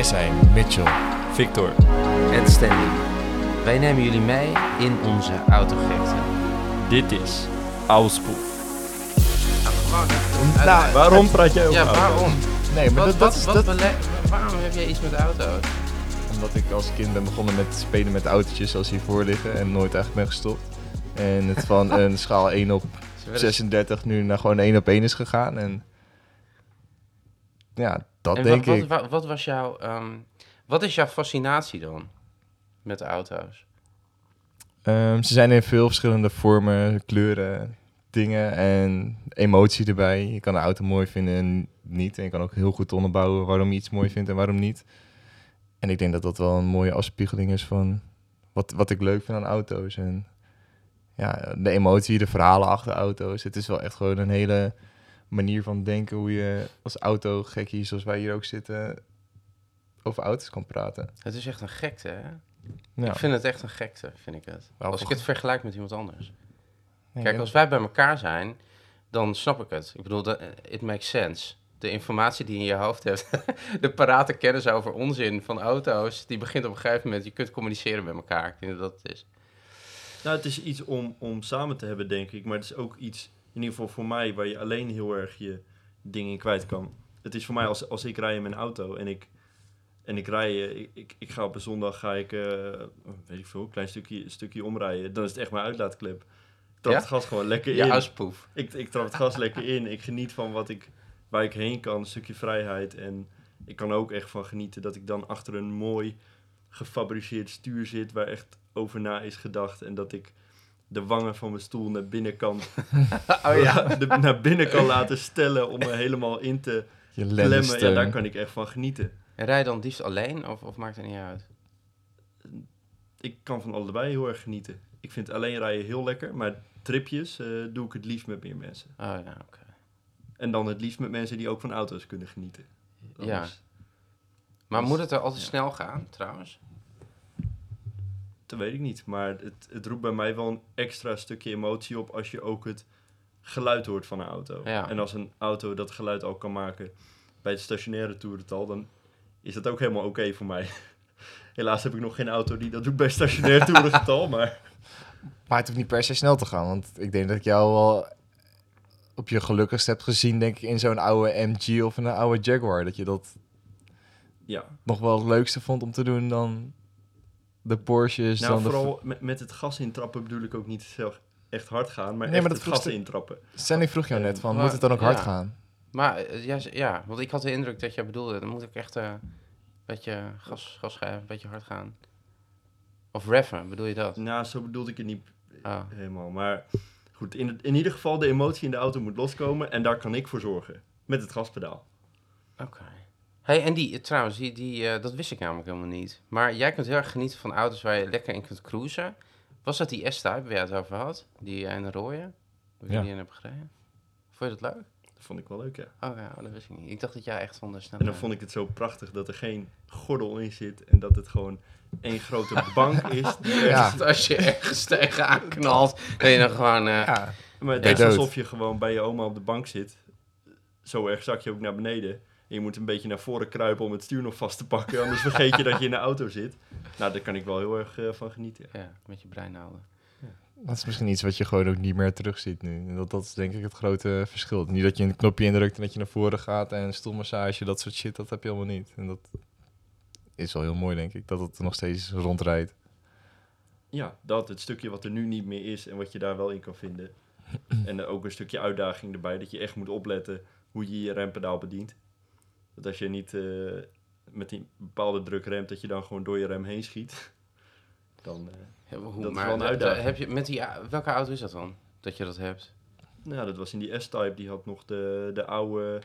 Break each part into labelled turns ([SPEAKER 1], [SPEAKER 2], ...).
[SPEAKER 1] Wij zijn Mitchell.
[SPEAKER 2] Victor.
[SPEAKER 3] en Stanley. Wij nemen jullie mee in onze autogekte.
[SPEAKER 2] Dit is Oudspoel.
[SPEAKER 1] Nou,
[SPEAKER 2] Waarom praat jij over
[SPEAKER 3] Ja,
[SPEAKER 2] auto's?
[SPEAKER 3] waarom?
[SPEAKER 1] Nee, maar
[SPEAKER 3] Wat,
[SPEAKER 1] dat, dat
[SPEAKER 3] wat,
[SPEAKER 1] is
[SPEAKER 3] wat
[SPEAKER 1] dat,
[SPEAKER 3] bele- waarom heb jij iets met auto's?
[SPEAKER 1] omdat ik als kind ben begonnen met spelen met autootjes zoals hiervoor liggen en nooit eigenlijk ben gestopt. En het van een schaal 1 op
[SPEAKER 3] Ze werden-
[SPEAKER 1] 36 nu naar gewoon 1 op 1 is gegaan. En ja, dat
[SPEAKER 3] en
[SPEAKER 1] denk
[SPEAKER 3] wat,
[SPEAKER 1] ik.
[SPEAKER 3] Wat, wat, was jouw, ehm, wat is jouw fascinatie dan met auto's?
[SPEAKER 1] Ehm, ze zijn in veel verschillende vormen, kleuren, dingen en emotie erbij. Je kan een auto mooi vinden en niet. En je kan ook heel goed onderbouwen waarom je iets mooi vindt en waarom niet. En ik denk dat dat wel een mooie afspiegeling is van wat, wat ik leuk vind aan auto's. En ja, de emotie, de verhalen achter auto's. Het is wel echt gewoon een hele manier van denken hoe je als autogekkie, zoals wij hier ook zitten, over auto's kan praten.
[SPEAKER 3] Het is echt een gekte, hè?
[SPEAKER 1] Ja.
[SPEAKER 3] Ik vind het echt een gekte, vind ik het.
[SPEAKER 1] Wel
[SPEAKER 3] als ik het vergelijk met iemand anders.
[SPEAKER 1] Nee,
[SPEAKER 3] Kijk, als wij bij elkaar zijn, dan snap ik het. Ik bedoel, dat- it makes sense. De informatie die je in je hoofd hebt, de parate kennis over onzin van auto's, die begint op een gegeven moment, je kunt communiceren met elkaar. Ik denk dat dat het is.
[SPEAKER 2] Nou, het is iets om, om samen te hebben, denk ik. Maar het is ook iets, in ieder geval voor mij, waar je alleen heel erg je dingen in kwijt kan. Het is voor mij als, als ik rij in mijn auto en ik, en ik rij, eh, ik, ik, ik ga op een zondag, ga ik, eh, weet ik veel, een klein stukje, stukje omrijden. Dan is het echt mijn uitlaatklep. Ik trap
[SPEAKER 3] Ja?
[SPEAKER 2] het gas gewoon lekker
[SPEAKER 3] Je
[SPEAKER 2] in.
[SPEAKER 3] auspoef.
[SPEAKER 2] Ik, ik trap het gas lekker in. Ik geniet van wat ik, waar ik heen kan, een stukje vrijheid. En ik kan ook echt van genieten dat ik dan achter een mooi gefabriceerd stuur zit waar echt over na is gedacht. En dat ik de wangen van mijn stoel naar binnen kan,
[SPEAKER 3] Oh ja.
[SPEAKER 2] de- naar binnen kan laten stellen om me helemaal in te
[SPEAKER 1] Je
[SPEAKER 2] klemmen. Ja, daar kan ik echt van genieten.
[SPEAKER 3] En rij je dan liefst alleen of, of maakt het niet uit?
[SPEAKER 2] Ik kan van allebei heel erg genieten. Ik vind alleen rijden heel lekker, maar tripjes eh, doe ik het liefst met meer mensen.
[SPEAKER 3] Oh ja, oké.
[SPEAKER 2] En dan het liefst met mensen die ook van auto's kunnen genieten. Dat
[SPEAKER 3] Ja.
[SPEAKER 2] is-
[SPEAKER 3] Maar moet het er altijd
[SPEAKER 2] ja.
[SPEAKER 3] snel gaan, trouwens?
[SPEAKER 2] Dat weet ik niet, maar het, het roept bij mij wel een extra stukje emotie op als je ook het geluid hoort van een auto.
[SPEAKER 3] Ja.
[SPEAKER 2] En als een auto dat geluid al kan maken bij het stationaire toerental, dan is dat ook helemaal oké voor mij. Helaas heb ik nog geen auto die dat doet bij stationair toerental, maar
[SPEAKER 1] Maar het hoeft niet per se snel te gaan. Want ik denk dat ik jou wel op je gelukkigst heb gezien, denk ik, in zo'n oude MG of een oude Jaguar. Dat je dat
[SPEAKER 2] ja.
[SPEAKER 1] nog wel het leukste vond om te doen dan de Porsches.
[SPEAKER 2] Nou,
[SPEAKER 1] dan de
[SPEAKER 2] vooral met, met het gas intrappen bedoel ik ook niet zelf echt hard gaan, maar
[SPEAKER 1] Nee,
[SPEAKER 2] echt
[SPEAKER 1] maar dat
[SPEAKER 2] het gas intrappen.
[SPEAKER 1] Stanley vroeg jou net van,
[SPEAKER 3] Maar-
[SPEAKER 1] moet het dan ook hard gaan?
[SPEAKER 3] Maar eh, ja, ja, want ik had de indruk dat jij bedoelde, dan moet ik echt eh, een beetje gas, gas geven, een beetje hard gaan. Of reffen, bedoel je dat?
[SPEAKER 2] Nou, zo bedoelde ik het niet
[SPEAKER 3] Oh.
[SPEAKER 2] helemaal. Maar goed, in, het- in ieder geval de emotie in de auto moet loskomen en daar kan ik voor zorgen. Met het gaspedaal.
[SPEAKER 3] Oké. Hey, en die, trouwens, die, die, eh, dat wist ik namelijk helemaal niet. Maar jij kunt heel erg genieten van auto's waar je lekker in kunt cruisen. Was dat die S-Type waar je het over had? Die eh, ene rode? Waar je
[SPEAKER 1] Ja.
[SPEAKER 3] die in hebt gereden? Vond je dat leuk?
[SPEAKER 2] Dat vond ik wel leuk, ja.
[SPEAKER 3] Oh ja, dat wist ik niet. Ik dacht dat jij echt van de.
[SPEAKER 2] En dan vond ik het zo prachtig dat er geen gordel in zit en dat het gewoon één grote bank is. die
[SPEAKER 1] Ja.
[SPEAKER 2] ergens-
[SPEAKER 3] Als je ergens tegenaan knalt, dat je dan gewoon... eh,
[SPEAKER 1] Ja,
[SPEAKER 2] Maar het is alsof je gewoon bij je oma op de bank zit. Zo erg zak je ook naar beneden. En je moet een beetje naar voren kruipen om het stuur nog vast te pakken. Anders vergeet je dat je in de auto zit. Nou, daar kan ik wel heel erg eh, van genieten.
[SPEAKER 3] ja, met je brein houden.
[SPEAKER 1] dat is misschien iets wat je gewoon ook niet meer terugziet nu. En Dat, dat is denk ik het grote verschil. Niet dat je een knopje indrukt en dat je naar voren gaat en stoelmassage, dat soort shit, dat heb je helemaal niet. En dat is wel heel mooi, denk ik, dat het nog steeds rondrijdt.
[SPEAKER 2] Ja, dat het stukje wat er nu niet meer is en wat je daar wel in kan vinden. En er ook een stukje uitdaging erbij, dat je echt moet opletten hoe je je rempedaal bedient. Dat als je niet eh, met die bepaalde druk remt, dat je dan gewoon door je rem heen schiet. Dan, eh,
[SPEAKER 3] Ja, maar hoe,
[SPEAKER 2] Dat is
[SPEAKER 3] maar
[SPEAKER 2] wel een
[SPEAKER 3] da- da-
[SPEAKER 2] uitdaging.
[SPEAKER 3] heb je, met die, welke auto is dat dan? Dat je dat hebt?
[SPEAKER 2] nou, dat was in die S-Type, die had nog de, de oude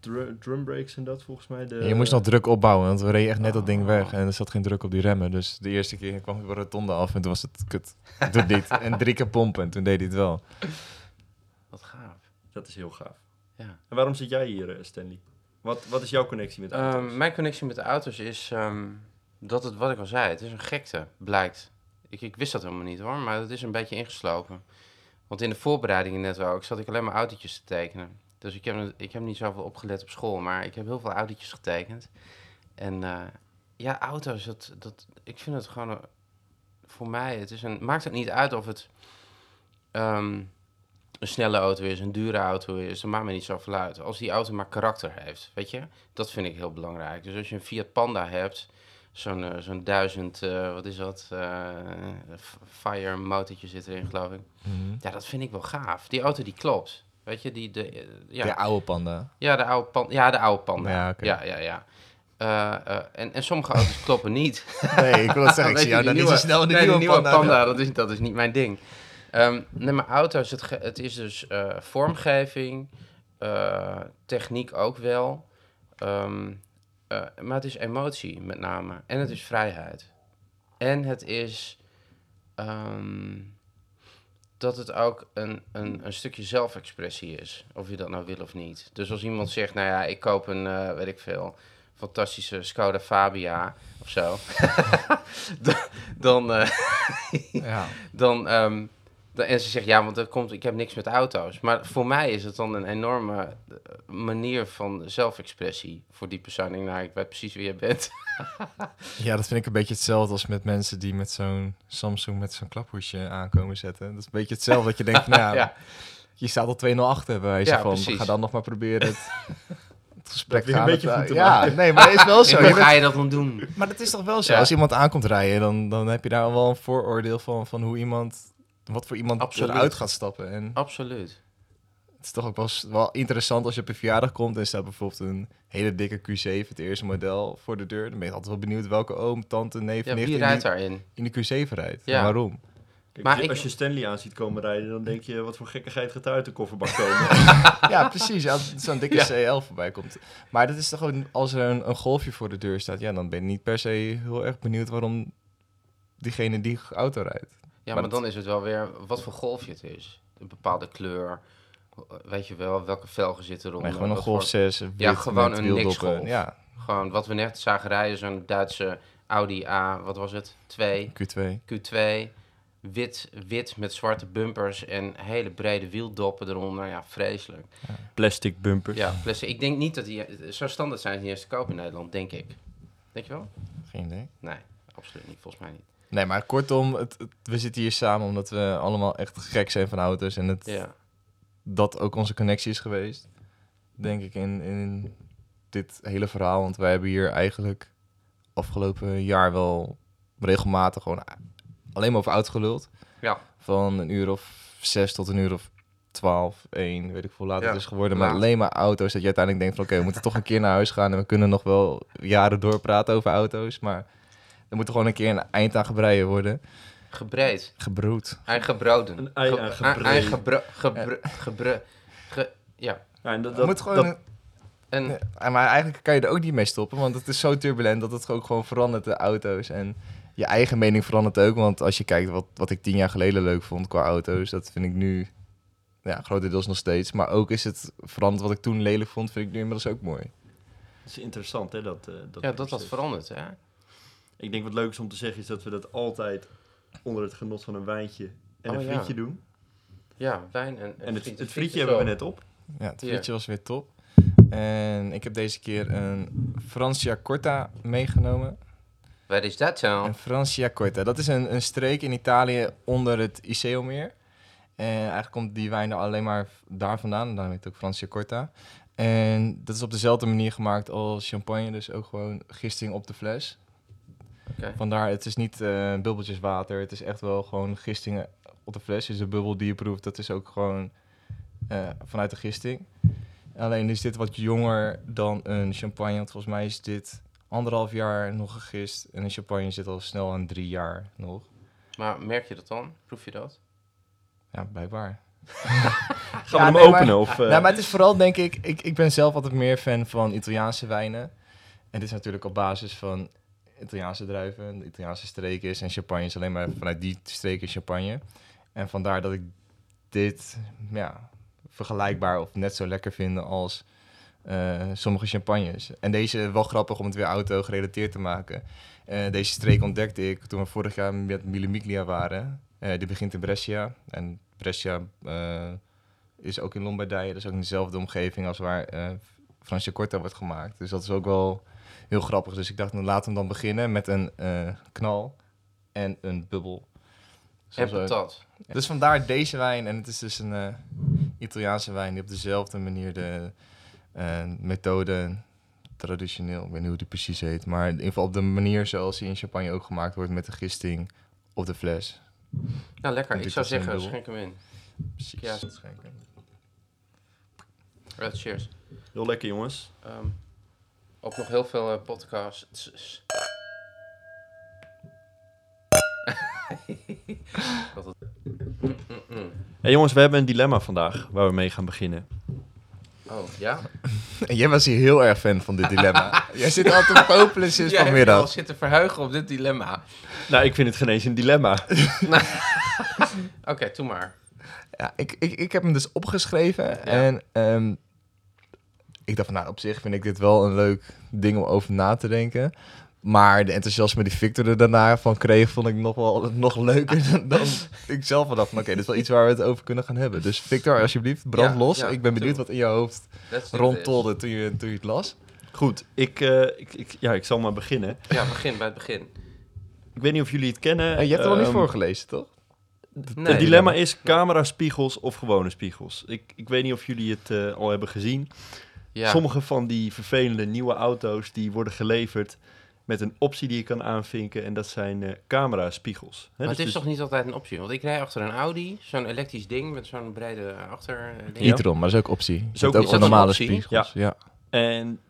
[SPEAKER 2] dru- drum brakes en dat volgens mij. De,
[SPEAKER 1] je moest nog druk opbouwen, want we reden echt net dat ding weg en er zat geen druk op die remmen. Dus de eerste keer kwam ik de rotonde af en toen was het kut. Doe niet. En drie keer pompen en toen deed hij het wel.
[SPEAKER 3] Wat gaaf.
[SPEAKER 2] Dat is heel gaaf.
[SPEAKER 3] Ja.
[SPEAKER 2] En waarom zit jij hier, eh, Stanley? Wat, wat is jouw connectie met auto's?
[SPEAKER 3] Ehm, mijn connectie met de auto's is ehm, dat het, wat ik al zei, het is een gekte, blijkt. Ik, ik wist dat helemaal niet hoor, maar het is een beetje ingeslopen. Want in de voorbereidingen net ook zat ik alleen maar autootjes te tekenen. Dus ik heb, ik heb niet zoveel opgelet op school, maar ik heb heel veel autootjes getekend. En eh, ja, auto's, dat, dat, ik vind het gewoon... een- voor mij, het is een, maakt het niet uit of het ehm, een snelle auto is, een dure auto is. Dat maakt me niet zoveel uit. Als die auto maar karakter heeft, weet je? Dat vind ik heel belangrijk. Dus als je een Fiat Panda hebt, zo'n eh, zo'n duizend, eh, wat is dat? eh, fire motortje zit erin, geloof ik.
[SPEAKER 1] Mhm.
[SPEAKER 3] Ja, dat vind ik wel gaaf. Die auto die klopt. Weet je, die, de, ja,
[SPEAKER 1] De oude panda.
[SPEAKER 3] ja, de oude panda. Ja, de oude panda.
[SPEAKER 1] Ja,
[SPEAKER 3] ja, ja. ja. En, en sommige auto's kloppen niet.
[SPEAKER 1] Nee, ik wil het zeggen. Ik zie jou dan niet zo snel de
[SPEAKER 3] nee,
[SPEAKER 1] nieuwe,
[SPEAKER 3] die nieuwe
[SPEAKER 1] panda.
[SPEAKER 3] panda, dat, is, dat is niet mijn ding. Ehm nee, maar auto's, het, het is dus eh, vormgeving, eh, techniek ook wel. Ehm, eh, maar het is emotie met name. En het is vrijheid. En het is ehm, dat het ook een, een, een stukje zelfexpressie is. Of je dat nou wil of niet. Dus als iemand zegt, nou ja, ik koop een, weet ik veel, fantastische Skoda Fabia of zo. dan, dan,
[SPEAKER 1] Ja.
[SPEAKER 3] dan, dan, en ze zegt, ja, want dat komt, ik heb niks met auto's. Maar voor mij is het dan een enorme eh, manier van zelfexpressie voor die persoon. Ik nou, ik weet precies wie je bent.
[SPEAKER 1] ja, dat vind ik een beetje hetzelfde als met mensen die met zo'n Samsung met zo'n klaphoesje aankomen zetten. Dat is een beetje hetzelfde dat je denkt, van, nou,
[SPEAKER 3] ja.
[SPEAKER 1] je staat al 2-0 achter bij wijze
[SPEAKER 3] Ja,
[SPEAKER 1] van,
[SPEAKER 3] precies.
[SPEAKER 1] ga dan nog maar proberen het, het gesprek
[SPEAKER 2] weer een beetje goed te
[SPEAKER 1] Ja,
[SPEAKER 2] maken.
[SPEAKER 1] nee, maar het is wel zo.
[SPEAKER 3] Hoe ga je dat dan doen?
[SPEAKER 1] Maar dat is toch wel zo?
[SPEAKER 3] Ja.
[SPEAKER 1] Als iemand aankomt rijden, dan, dan heb je daar wel een vooroordeel van, van hoe iemand, wat voor iemand
[SPEAKER 3] Absoluut.
[SPEAKER 1] eruit gaat stappen. En
[SPEAKER 3] Absoluut.
[SPEAKER 1] het is toch ook wel, interessant als je op een verjaardag komt en staat bijvoorbeeld een hele dikke Q7, het eerste model, voor de deur. Dan ben je altijd wel benieuwd welke oom, tante, neef,
[SPEAKER 3] Ja,
[SPEAKER 1] nicht
[SPEAKER 3] wie
[SPEAKER 1] in,
[SPEAKER 3] rijdt
[SPEAKER 1] die,
[SPEAKER 3] daarin?
[SPEAKER 1] in de Q7 rijdt.
[SPEAKER 3] Ja.
[SPEAKER 1] En waarom?
[SPEAKER 2] Kijk,
[SPEAKER 3] Maar
[SPEAKER 2] als, je,
[SPEAKER 3] ik-
[SPEAKER 2] als je Stanley aan ziet komen rijden, dan denk je, wat voor gekkigheid gaat er uit de kofferbak komen?
[SPEAKER 1] ja, precies. Als zo'n dikke
[SPEAKER 3] Ja.
[SPEAKER 1] CL voorbij komt. Maar dat is toch gewoon, als er een, een golfje voor de deur staat, ja, dan ben je niet per se heel erg benieuwd waarom diegene die auto rijdt.
[SPEAKER 3] Ja,
[SPEAKER 1] Maar
[SPEAKER 3] dan is het wel weer wat voor golfje het is. Een bepaalde kleur. Weet je wel, welke velgen zitten eronder.
[SPEAKER 1] Nee, gewoon een Golf
[SPEAKER 3] voor-
[SPEAKER 1] 6, wit
[SPEAKER 3] Ja, gewoon een
[SPEAKER 1] wieldoppen.
[SPEAKER 3] niksgolf.
[SPEAKER 1] Ja,
[SPEAKER 3] Gewoon wat we net zagen rijden, zo'n Duitse Audi A, wat was het? 2,
[SPEAKER 1] Q2.
[SPEAKER 3] Q2. Wit, wit met zwarte bumpers en hele brede wieldoppen eronder. Ja, vreselijk.
[SPEAKER 2] Plastic bumpers.
[SPEAKER 3] Ja, plus ik denk niet dat die... Zo standaard zijn die eerst te koop in Nederland, denk ik. Denk je wel?
[SPEAKER 1] Geen idee.
[SPEAKER 3] Nee, absoluut niet. Volgens mij niet.
[SPEAKER 1] Nee, maar kortom, het, het- we zitten hier samen omdat we allemaal echt gek zijn van auto's. En het,
[SPEAKER 3] Ja.
[SPEAKER 1] dat ook onze connectie is geweest, denk ik, in, in dit hele verhaal. Want wij hebben hier eigenlijk afgelopen jaar wel regelmatig gewoon alleen maar over auto's geluld.
[SPEAKER 3] Ja.
[SPEAKER 1] Van een uur of zes tot een uur of twaalf, één, weet ik hoe laat
[SPEAKER 3] Ja,
[SPEAKER 1] het is geworden. Maar alleen maar auto's. Dat je uiteindelijk denkt van oké, we moeten toch een keer naar huis gaan. En we kunnen nog wel jaren doorpraten over auto's. Maar er moet gewoon een keer een eind aan gebreien worden.
[SPEAKER 3] Gebreid.
[SPEAKER 1] Gebroed.
[SPEAKER 3] En gebroden.
[SPEAKER 2] Een ei aan gebreid.
[SPEAKER 3] aan gebro- gebro- gebro- ge- Ja.
[SPEAKER 2] Ja, en dat,
[SPEAKER 1] Er
[SPEAKER 2] dat,
[SPEAKER 1] moet gewoon
[SPEAKER 2] dat-
[SPEAKER 1] een-
[SPEAKER 3] En
[SPEAKER 1] Nee, maar eigenlijk kan je er ook niet mee stoppen, want het is zo turbulent dat het ook gewoon verandert, de auto's. En je eigen mening verandert ook, want als je kijkt wat, wat ik tien jaar geleden leuk vond qua auto's, dat vind ik nu ja, grotendeels nog steeds. Maar ook is het veranderd wat ik toen lelijk vond, vind ik nu inmiddels ook mooi.
[SPEAKER 2] is interessant, hè? Dat, eh, dat
[SPEAKER 3] ja, dat dat
[SPEAKER 2] proces.
[SPEAKER 3] verandert, hè?
[SPEAKER 2] Ik denk wat leuk is om te zeggen, is dat we dat altijd onder het genot van een wijntje en
[SPEAKER 3] Oh,
[SPEAKER 2] een
[SPEAKER 3] ja.
[SPEAKER 2] frietje doen.
[SPEAKER 3] Ja, wijn en,
[SPEAKER 2] En het,
[SPEAKER 3] friet.
[SPEAKER 2] het
[SPEAKER 3] friet
[SPEAKER 2] frietje hebben we net op.
[SPEAKER 1] Ja, het frietje was weer top. En ik heb deze keer een Francia Corta meegenomen.
[SPEAKER 3] Waar is dat zo?
[SPEAKER 1] Een Francia Corta. Dat is een, een streek in Italië onder het Iseo-meer. En eigenlijk komt die wijn er alleen maar daar vandaan. En daarom heet het ook Francia Corta. En dat is op dezelfde manier gemaakt als champagne. Dus ook gewoon gisting op de fles. Vandaar, het is niet eh bubbeltjes water. Het is echt wel gewoon gistingen op de fles. Dus de bubbel die je proeft, dat is ook gewoon eh, vanuit de gisting. Alleen is dit wat jonger dan een champagne. Want volgens mij is dit anderhalf jaar nog gegist. En een champagne zit al snel aan drie jaar nog.
[SPEAKER 3] Maar merk je dat dan? Proef je dat?
[SPEAKER 1] Ja, blijkbaar.
[SPEAKER 2] Gaan we
[SPEAKER 1] Ja,
[SPEAKER 2] hem
[SPEAKER 1] nee, maar-
[SPEAKER 2] openen? of, eh,
[SPEAKER 1] Nou, maar het is vooral, denk ik, ik, ik ben zelf altijd meer fan van Italiaanse wijnen. En dit is natuurlijk op basis van Italiaanse druiven, Italiaanse streken is. En champagne is alleen maar vanuit die streken champagne. En vandaar dat ik dit ja, vergelijkbaar of net zo lekker vind als eh, sommige champagnes. En deze wel grappig om het weer auto gerelateerd te maken. Eh, deze streek ontdekte ik toen we vorig jaar met Mille Miglia waren. Eh, die begint in Brescia. En Brescia is ook in Lombardije. Dat is ook in dezelfde omgeving als waar eh, Franciacorta wordt gemaakt. Dus dat is ook wel heel grappig. Dus ik dacht, nou, laten we dan beginnen met een eh, knal en een bubbel. Zoals we-
[SPEAKER 3] patat.
[SPEAKER 1] dus vandaar deze wijn. En het is dus een eh, Italiaanse wijn die op dezelfde manier de eh, methode traditioneel, ik weet niet hoe die precies heet, maar in ieder geval op de manier zoals die in Champagne ook gemaakt wordt met de gisting op de fles.
[SPEAKER 3] Nou, lekker. Ik zou zeggen, schenk hem in.
[SPEAKER 1] Precies.
[SPEAKER 3] Ja.
[SPEAKER 1] dat schenken.
[SPEAKER 3] Uh, cheers.
[SPEAKER 2] Heel lekker, jongens.
[SPEAKER 3] Ehm, ook nog heel veel eh, podcasts.
[SPEAKER 2] Hey, jongens, we hebben een dilemma vandaag waar we mee gaan beginnen.
[SPEAKER 3] Oh, ja?
[SPEAKER 1] En jij was hier heel erg fan van dit dilemma. jij zit altijd te popelen sinds
[SPEAKER 3] Jij hebt je al
[SPEAKER 1] vanmiddag.
[SPEAKER 3] zitten verheugen op dit dilemma.
[SPEAKER 2] Nou, ik vind het geen eens een dilemma.
[SPEAKER 3] Oké, doe maar.
[SPEAKER 1] Ja, ik, ik, ik heb hem dus opgeschreven. En ehm, ik dacht van, nou, op zich vind ik dit wel een leuk ding om over na te denken. Maar de enthousiasme die Victor er daarna van kreeg, vond ik nog wel nog leuker dan, dan ik zelf dacht oké, dit is wel iets waar we het over kunnen gaan hebben. Dus Victor, alsjeblieft, brand
[SPEAKER 3] Ja,
[SPEAKER 1] los.
[SPEAKER 3] ja,
[SPEAKER 1] ik ben benieuwd wat in je hoofd rondtolde toen je, toen je het las.
[SPEAKER 2] Goed, ik, eh, ik, ik, ja, ik zal maar beginnen.
[SPEAKER 3] Ja, begin bij het begin.
[SPEAKER 2] Ik weet niet of jullie het kennen.
[SPEAKER 1] Eh, je hebt het al niet
[SPEAKER 2] Ehm,
[SPEAKER 1] voorgelezen, toch?
[SPEAKER 3] Nee,
[SPEAKER 2] het dilemma is camera-spiegels of gewone spiegels. Ik, ik weet niet of jullie het eh, al hebben gezien.
[SPEAKER 3] Ja.
[SPEAKER 2] Sommige van die vervelende nieuwe auto's die worden geleverd met een optie die je kan aanvinken. En dat zijn eh camera-spiegels. Hè,
[SPEAKER 3] Maar
[SPEAKER 2] dus
[SPEAKER 3] het is
[SPEAKER 2] dus-
[SPEAKER 3] toch niet altijd een optie? Want ik rij achter een Audi, zo'n elektrisch ding met zo'n brede achter. eh, ding.
[SPEAKER 2] Ja.
[SPEAKER 1] e-tron, maar dat is ook optie.
[SPEAKER 2] Is ook- is
[SPEAKER 1] ook
[SPEAKER 2] dat
[SPEAKER 1] normale
[SPEAKER 3] optie?
[SPEAKER 1] spiegels. Ja.
[SPEAKER 2] En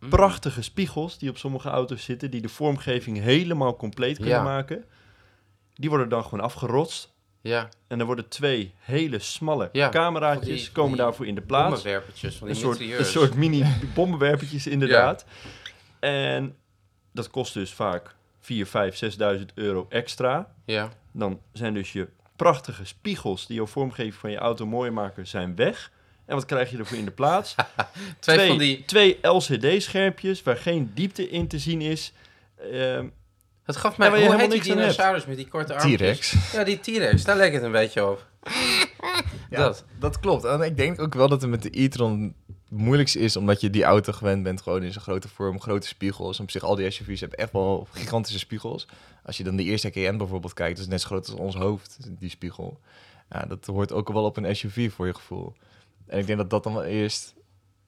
[SPEAKER 3] Mm.
[SPEAKER 2] prachtige spiegels die op sommige auto's zitten, die de vormgeving helemaal compleet kunnen
[SPEAKER 3] Ja.
[SPEAKER 2] maken. Die worden dan gewoon afgerotst.
[SPEAKER 3] Ja,
[SPEAKER 2] En er worden twee hele smalle
[SPEAKER 3] Ja,
[SPEAKER 2] cameraatjes
[SPEAKER 3] die-
[SPEAKER 2] komen
[SPEAKER 3] die
[SPEAKER 2] daarvoor in de plaats.
[SPEAKER 3] bommenwerpertjes van
[SPEAKER 2] Een
[SPEAKER 3] die
[SPEAKER 2] soort, een soort mini bommenwerpertjes inderdaad. En dat kost dus vaak 4, 5, 6.000 euro extra.
[SPEAKER 3] Ja,
[SPEAKER 2] Dan zijn dus je prachtige spiegels die jouw vormgeving van je auto mooi maken, zijn weg. En wat krijg je ervoor in de plaats?
[SPEAKER 3] twee, van die...
[SPEAKER 2] twee LCD-schermpjes waar geen diepte in te zien is. Ehm,
[SPEAKER 3] Het gaf
[SPEAKER 2] Ja,
[SPEAKER 3] mij...
[SPEAKER 2] je
[SPEAKER 3] hoe heet die dinosaurus met die korte armpjes?
[SPEAKER 1] T-Rex.
[SPEAKER 3] Ja, die T-Rex. Daar leek het een beetje op.
[SPEAKER 1] Ja,
[SPEAKER 3] Dat.
[SPEAKER 1] dat klopt. En ik denk ook wel dat het met de e-tron het moeilijkste is, omdat je die auto gewend bent, gewoon in zijn grote vorm, grote spiegels. Op zich, al die SUV's hebben echt wel gigantische spiegels. Als je dan de eerste KN bijvoorbeeld kijkt, dat is net zo groot als ons hoofd, die spiegel. Ja, dat hoort ook wel op een SUV voor je gevoel. En ik denk dat dat dan wel eerst,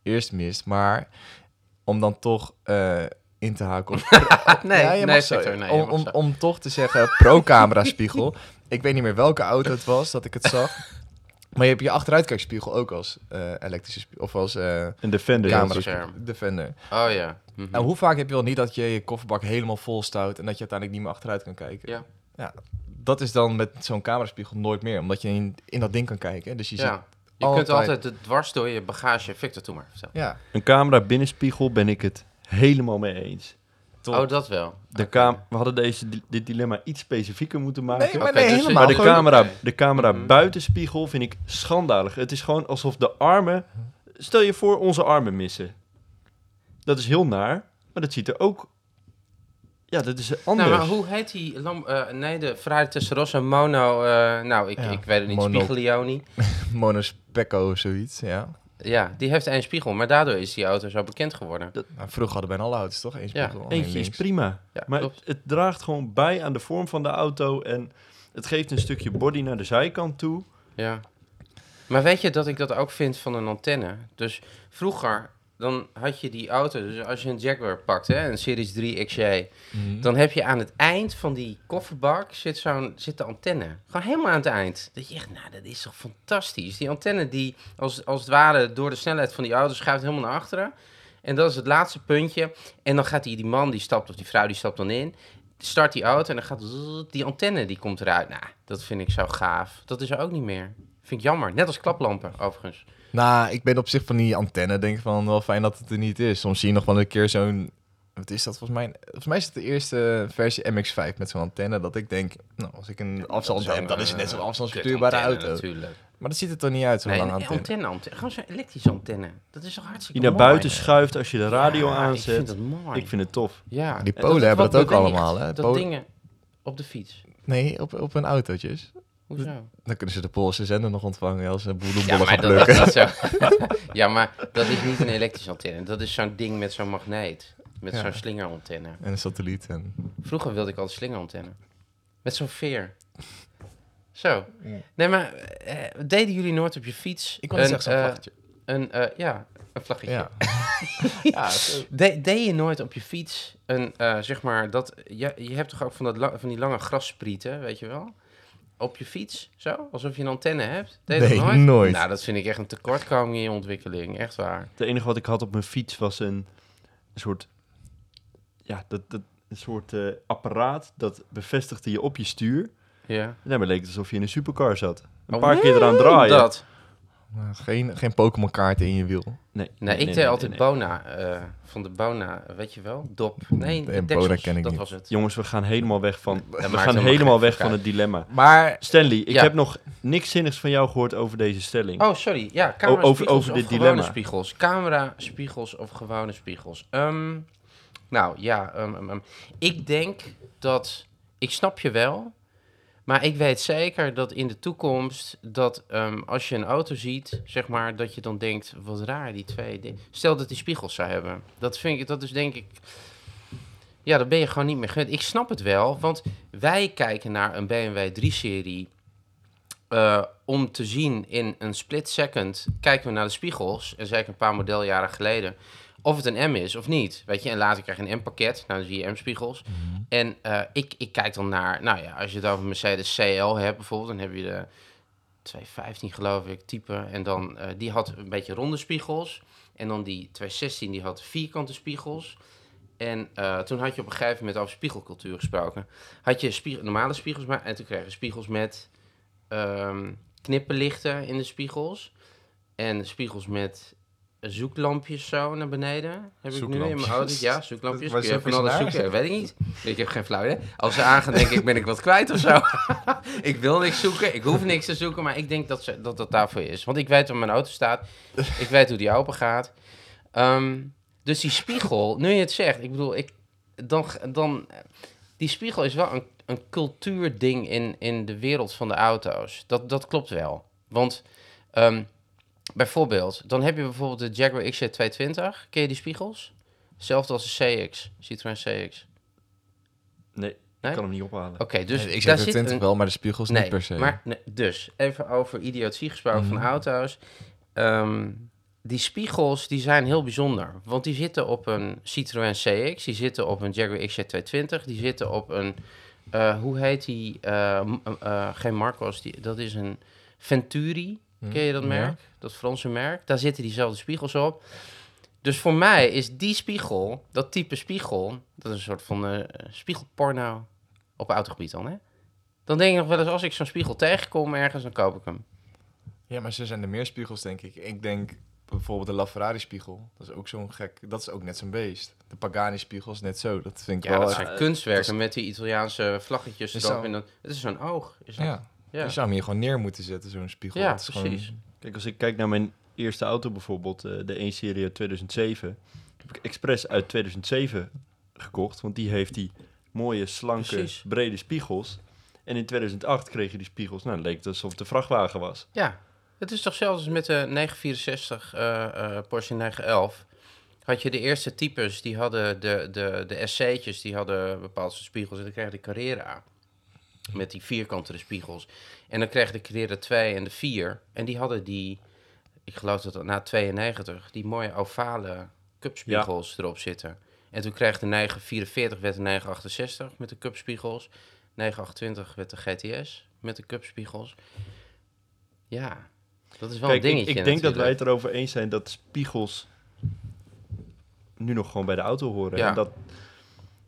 [SPEAKER 1] eerst mist. Maar om dan toch eh, in te haken
[SPEAKER 3] Nee,
[SPEAKER 1] ja, je
[SPEAKER 3] nee,
[SPEAKER 1] mag zo.
[SPEAKER 3] Nee, je
[SPEAKER 1] om,
[SPEAKER 3] mag
[SPEAKER 1] om,
[SPEAKER 3] zo.
[SPEAKER 1] om toch te zeggen, pro-camera spiegel. ik weet niet meer welke auto het was dat ik het zag. Maar je hebt je achteruitkijkspiegel ook als eh, elektrische spiegel. Of als eh
[SPEAKER 2] een Defender.
[SPEAKER 3] Ja,
[SPEAKER 1] camera
[SPEAKER 3] scherm.
[SPEAKER 1] Defender.
[SPEAKER 3] Oh ja. Mhm.
[SPEAKER 1] En hoe vaak heb je wel niet dat je je kofferbak helemaal vol stout... en dat je uiteindelijk niet meer achteruit kan kijken?
[SPEAKER 3] Ja.
[SPEAKER 1] Dat is dan met zo'n cameraspiegel nooit meer. Omdat je in, in dat ding kan kijken. Dus je ziet...
[SPEAKER 3] ja. Je kunt
[SPEAKER 1] altijd-
[SPEAKER 3] altijd de dwars door je bagage... Victor, doe maar. Vertel.
[SPEAKER 1] Ja,
[SPEAKER 2] Een camera binnenspiegel ben ik het helemaal mee eens.
[SPEAKER 1] top.
[SPEAKER 3] Oh, dat wel.
[SPEAKER 2] De
[SPEAKER 3] Oké.
[SPEAKER 2] cam we hadden deze, di- dit dilemma iets specifieker moeten maken.
[SPEAKER 1] Nee, maar
[SPEAKER 3] Oké,
[SPEAKER 1] nee,
[SPEAKER 3] dus-
[SPEAKER 1] helemaal.
[SPEAKER 2] Maar de camera, de camera
[SPEAKER 3] Mhm.
[SPEAKER 2] buitenspiegel vind ik schandalig. Het is gewoon alsof de armen... Stel je voor onze armen missen. Dat is heel naar, maar dat ziet er ook... Ja, dat is anders.
[SPEAKER 3] Nou, maar hoe heet die lamp? eh, nee, de Ferrari Testarossa Mono. eh, nou, ik,
[SPEAKER 1] Ja,
[SPEAKER 3] ik weet het niet.
[SPEAKER 1] mono-. Monospecco of zoiets, ja.
[SPEAKER 3] Ja, die heeft één spiegel. Maar daardoor is die auto zo bekend geworden.
[SPEAKER 1] Nou, vroeger hadden bijna alle auto's toch één
[SPEAKER 3] Ja,
[SPEAKER 1] spiegel? alleen
[SPEAKER 2] Eentje is prima.
[SPEAKER 3] Ja,
[SPEAKER 2] maar het, het draagt gewoon bij aan de vorm van de auto. En het geeft een stukje body naar de zijkant toe.
[SPEAKER 3] Ja. Maar weet je dat ik dat ook vind van een antenne? Dus vroeger, dan had je die auto, dus als je een Jaguar pakt, hè, een Series 3 XJ,
[SPEAKER 1] Mhm.
[SPEAKER 3] dan heb je aan het eind van die kofferbak zit, zo'n, zit de antenne. Gewoon helemaal aan het eind. Dat je echt, nou, dat is toch fantastisch. Die antenne die als, als het ware door de snelheid van die auto schuift helemaal naar achteren. En dat is het laatste puntje. En dan gaat die, die man die stapt, of die vrouw die stapt dan in. Start die auto en dan gaat die antenne die komt eruit. Nou, dat vind ik zo gaaf. Dat is er ook niet meer. Vind ik jammer. Net als klaplampen, overigens.
[SPEAKER 1] Nou, ik ben op zich van die antenne, denk ik van wel fijn dat het er niet is. Soms zie je nog wel een keer zo'n, wat is dat volgens mij? Volgens mij is het de eerste versie MX-5 met zo'n antenne, dat ik denk, nou, als ik een afstand
[SPEAKER 3] Dat is
[SPEAKER 1] heb, dan is het net zo'n afstandsverstuurbare
[SPEAKER 3] kutantenne
[SPEAKER 1] auto.
[SPEAKER 3] Natuurlijk.
[SPEAKER 1] Maar dat ziet er toch niet uit, zo'n
[SPEAKER 3] Nee,
[SPEAKER 1] lange
[SPEAKER 3] een
[SPEAKER 1] antenne.
[SPEAKER 3] antenne, antenne. Gewoon zo'n elektrische antenne. Dat is toch hartstikke
[SPEAKER 2] Die naar
[SPEAKER 3] mooi?
[SPEAKER 2] buiten schuift als je de radio
[SPEAKER 3] Ja, Ik
[SPEAKER 2] aanzet.
[SPEAKER 3] vind dat mooi.
[SPEAKER 2] Ik vind het tof.
[SPEAKER 3] ja.
[SPEAKER 1] Die
[SPEAKER 3] En
[SPEAKER 1] Polen
[SPEAKER 3] het
[SPEAKER 1] hebben dat ook allemaal, hè?
[SPEAKER 3] Dat
[SPEAKER 1] Polen-
[SPEAKER 3] dingen op de fiets.
[SPEAKER 1] Nee, op, op hun autootjes.
[SPEAKER 3] Hoezo?
[SPEAKER 1] Dan kunnen ze de Poolse zender nog ontvangen als ze
[SPEAKER 3] Ja
[SPEAKER 1] bloembollen
[SPEAKER 3] maar,
[SPEAKER 1] gaan
[SPEAKER 3] dat,
[SPEAKER 1] plukken.
[SPEAKER 3] dat, zo, ja, maar dat is niet een elektrische antenne. Dat is zo'n ding met zo'n magneet. Met
[SPEAKER 1] Ja.
[SPEAKER 3] zo'n slingerantenne.
[SPEAKER 1] En een satelliet. En...
[SPEAKER 3] Vroeger wilde ik altijd slingerantenne. Met zo'n veer. Zo.
[SPEAKER 1] Ja.
[SPEAKER 3] Nee, maar eh, deden jullie nooit op je fiets...
[SPEAKER 1] Ik
[SPEAKER 3] een,
[SPEAKER 1] zeggen zo'n
[SPEAKER 3] eh,
[SPEAKER 1] vlaggetje.
[SPEAKER 3] Een, eh, ja, een vlaggetje.
[SPEAKER 1] Ja. ja.
[SPEAKER 3] De, deed je nooit op je fiets een, eh, zeg maar, dat... Je, je hebt toch ook van, dat la- van die lange grassprieten, weet je wel? Op je fiets, zo? Alsof je een antenne hebt? Deed
[SPEAKER 1] Nee,
[SPEAKER 3] nooit?
[SPEAKER 1] nooit.
[SPEAKER 3] Nou, dat vind ik echt een tekortkoming in je ontwikkeling. Echt waar.
[SPEAKER 2] Het enige wat ik had op mijn fiets was een, een soort, ja, dat, dat, een soort eh, apparaat dat bevestigde je op je stuur.
[SPEAKER 3] Ja.
[SPEAKER 2] En daarmee leek het alsof je in een supercar zat. Een
[SPEAKER 3] Oh,
[SPEAKER 2] paar keer eraan draaien.
[SPEAKER 3] Dat.
[SPEAKER 1] Nou, geen, geen Pokémon kaarten in je wiel.
[SPEAKER 2] Nee,
[SPEAKER 3] Nee, ik deed altijd Bona, eh, van de Bona, weet je wel? Dop. Nee, de
[SPEAKER 1] Nee,
[SPEAKER 3] deksels,
[SPEAKER 1] Bona ken ik
[SPEAKER 3] dat
[SPEAKER 1] niet.
[SPEAKER 3] was het.
[SPEAKER 2] Jongens, we gaan helemaal weg van, we
[SPEAKER 3] maakt
[SPEAKER 2] gaan
[SPEAKER 3] helemaal
[SPEAKER 2] helemaal
[SPEAKER 3] geen
[SPEAKER 2] weg van het dilemma.
[SPEAKER 1] Maar
[SPEAKER 2] Stanley, ik
[SPEAKER 3] Ja.
[SPEAKER 2] heb nog niks zinnigs van jou gehoord over deze stelling.
[SPEAKER 3] Oh, sorry. Ja, camera
[SPEAKER 2] over-
[SPEAKER 3] spiegels
[SPEAKER 2] over
[SPEAKER 3] of
[SPEAKER 2] dit
[SPEAKER 3] gewone
[SPEAKER 2] dilemma.
[SPEAKER 3] spiegels. Camera spiegels of gewone spiegels. Ehm, nou, ja. ehm, ehm, ehm. ik denk dat... Ik snap je wel. Maar ik weet zeker dat in de toekomst... dat ehm, als je een auto ziet, zeg maar... dat je dan denkt, wat raar die twee. di- Stel dat die spiegels zou hebben. Dat vind ik... Dat is denk ik... Ja, dan ben je gewoon niet meer gewend. Ik snap het wel, want wij kijken naar een BMW 3-serie... Eh, om te zien in een split second kijken we naar de spiegels, en zeker een paar modeljaren geleden, of het een M is of niet. Weet je, en later krijg je een M-pakket, nou dan zie je M-spiegels. En eh, ik, ik kijk dan naar, nou ja, als je het over Mercedes CL hebt bijvoorbeeld, dan heb je de 215 geloof ik, type. En dan, eh, die had een beetje ronde spiegels. En dan die 216, die had vierkante spiegels. En eh, toen had je op een gegeven moment over spiegelcultuur gesproken. Had je spie- normale spiegels, maar en toen kreeg je spiegels met ehm, knipperlichten in de spiegels. En spiegels met zoeklampjes zo naar beneden. Heb ik nu in mijn auto. Ja, zoeklampjes. Kun je van alles zoeken? Weet ik niet. Ik heb geen flauw idee. Als ze aangaan, denk ik, ben ik wat kwijt of zo. ik wil niks zoeken. Ik hoef niks te zoeken. Maar ik denk dat ze, dat, dat daarvoor is. Want ik weet waar mijn auto staat. Ik weet hoe die open gaat. Ehm, dus die spiegel, nu je het zegt, ik bedoel, ik, dan, dan, die spiegel is wel een, een cultuurding in, in de wereld van de auto's. Dat, dat klopt wel. Want ehm, bijvoorbeeld, dan heb je bijvoorbeeld de Jaguar XJ220. Ken je die spiegels? Hetzelfde als de CX, Citroën CX.
[SPEAKER 2] Nee,
[SPEAKER 3] Nee?
[SPEAKER 2] ik kan hem niet ophalen.
[SPEAKER 3] Oké, dus
[SPEAKER 1] ik zeg
[SPEAKER 3] zit
[SPEAKER 1] 20
[SPEAKER 3] een,
[SPEAKER 1] wel, maar de spiegels
[SPEAKER 3] nee,
[SPEAKER 1] niet per se.
[SPEAKER 3] Maar, nee, dus, even over idiotie gesproken van
[SPEAKER 1] Mhm.
[SPEAKER 3] auto's. Ehm, die spiegels die zijn heel bijzonder. Want die zitten op een Citroën CX, die zitten op een Jaguar XJ220, die zitten op een, eh, hoe heet die, Eh, eh, geen Marcos, die, dat is een Venturi.
[SPEAKER 1] Hm,
[SPEAKER 3] Ken je dat
[SPEAKER 1] ja.
[SPEAKER 3] merk? Dat Franse merk. Daar zitten diezelfde spiegels op. Dus voor mij is die spiegel, dat type spiegel, dat is een soort van eh, spiegelporno op autogebied dan, hè? Dan denk ik nog wel eens, als ik zo'n spiegel tegenkom ergens, dan koop ik hem.
[SPEAKER 1] Ja, maar ze zijn er meer spiegels, denk ik. Ik denk bijvoorbeeld de LaFerrari-spiegel. Dat is ook zo'n gek... Dat is ook net zo'n beest. De Pagani-spiegel is net zo. Dat vind ik
[SPEAKER 3] Ja,
[SPEAKER 1] wel...
[SPEAKER 3] dat
[SPEAKER 1] echt-
[SPEAKER 3] zijn kunstwerken met die Italiaanse vlaggetjes erop.
[SPEAKER 1] zo-
[SPEAKER 3] dan, het is zo'n oog. Is dat?
[SPEAKER 1] Ja,
[SPEAKER 3] ja.
[SPEAKER 1] je zou hem hier gewoon neer moeten zetten, zo'n spiegel.
[SPEAKER 3] Ja,
[SPEAKER 1] gewoon-
[SPEAKER 3] precies.
[SPEAKER 2] Kijk, als ik kijk naar mijn eerste auto bijvoorbeeld, eh, de 1-serie uit 2007, heb ik expres uit 2007 gekocht, want die heeft die mooie, slanke,
[SPEAKER 3] Precies.
[SPEAKER 2] brede spiegels. En in 2008 kreeg je die spiegels, nou, dan leek het alsof het een vrachtwagen was.
[SPEAKER 3] Ja, het is toch zelfs met de 964 eh, eh, Porsche 911. Had je de eerste types, die hadden de, de, de SC'tjes, die hadden bepaalde spiegels. En dan kreeg je de Carrera met die vierkantere spiegels. En dan kreeg de Carrera 2 en de 4. En die hadden die, ik geloof dat dat na 92, die mooie ovale cupspiegels erop zitten. En toen kreeg de 944 werd de 968 met de cupspiegels. 928 werd de GTS met de cupspiegels. Ja, dat is wel
[SPEAKER 2] Kijk,
[SPEAKER 3] een
[SPEAKER 2] ik,
[SPEAKER 3] dingetje
[SPEAKER 2] ik denk dat wij het erover eens zijn dat spiegels nu nog gewoon bij de auto horen.
[SPEAKER 3] Ja.
[SPEAKER 2] En dat,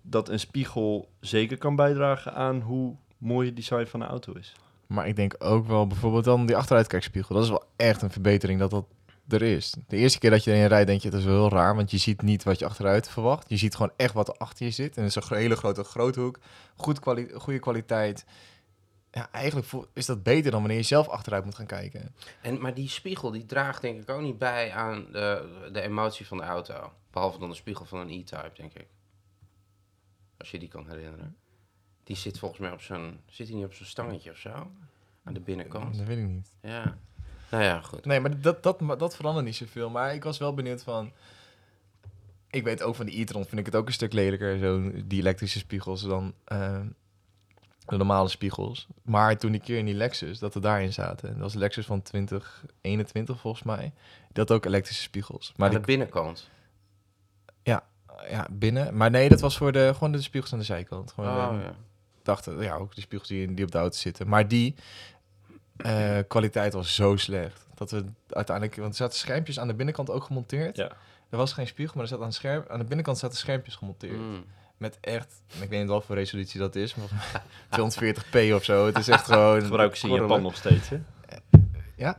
[SPEAKER 2] dat een spiegel zeker kan bijdragen aan hoe mooi het design van een auto is.
[SPEAKER 1] Maar ik denk ook wel bijvoorbeeld dan die achteruitkijkspiegel. Dat is wel echt een verbetering dat dat er is. De eerste keer dat je erin rijdt, denk je, dat is wel heel raar. Want je ziet niet wat je achteruit verwacht. Je ziet gewoon echt wat er achter je zit. En het is een hele grote groothoek. Goed kwali goede kwaliteit. Ja, eigenlijk is dat beter dan wanneer je zelf achteruit moet gaan kijken.
[SPEAKER 3] En, maar die spiegel die draagt denk ik ook niet bij aan de, de emotie van de auto. Behalve dan de spiegel van een E-Type, denk ik. Als je die kan herinneren. Die zit volgens mij op zo'n... Zit hij niet op zo'n stangetje of zo? Aan de binnenkant.
[SPEAKER 1] Dat weet ik niet.
[SPEAKER 3] Ja. Nou ja, goed.
[SPEAKER 1] Nee, maar dat, dat, dat verandert niet zoveel. Maar ik was wel benieuwd van... Ik weet ook van de e-tron vind ik het ook een stuk lelijker, zo die elektrische spiegels, dan eh, de normale spiegels. Maar toen die keer in die Lexus, dat we daarin zaten. Dat was Lexus van 2021 volgens mij. Had ook elektrische spiegels. Maar
[SPEAKER 3] Aan
[SPEAKER 1] die,
[SPEAKER 3] de binnenkant.
[SPEAKER 1] ja, binnen. Maar nee, dat was voor de, gewoon de spiegels aan de zijkant. Gewoon
[SPEAKER 3] Oh,
[SPEAKER 1] de-
[SPEAKER 3] ja.
[SPEAKER 1] Dachten, ja, ook de spiegels die, die op de auto zitten. Maar die eh, kwaliteit was zo slecht. Dat we uiteindelijk, want er zaten schermpjes aan de binnenkant ook gemonteerd.
[SPEAKER 2] Ja.
[SPEAKER 1] Er was geen spiegel, maar er zat aan, scherm, aan de binnenkant zaten schermpjes gemonteerd.
[SPEAKER 3] Mm.
[SPEAKER 1] Met echt, ik weet niet wat voor resolutie dat is, maar 240p of zo. Het is echt gewoon...
[SPEAKER 2] Gebruiken ze in. Japan nog steeds, hè?
[SPEAKER 1] Ja,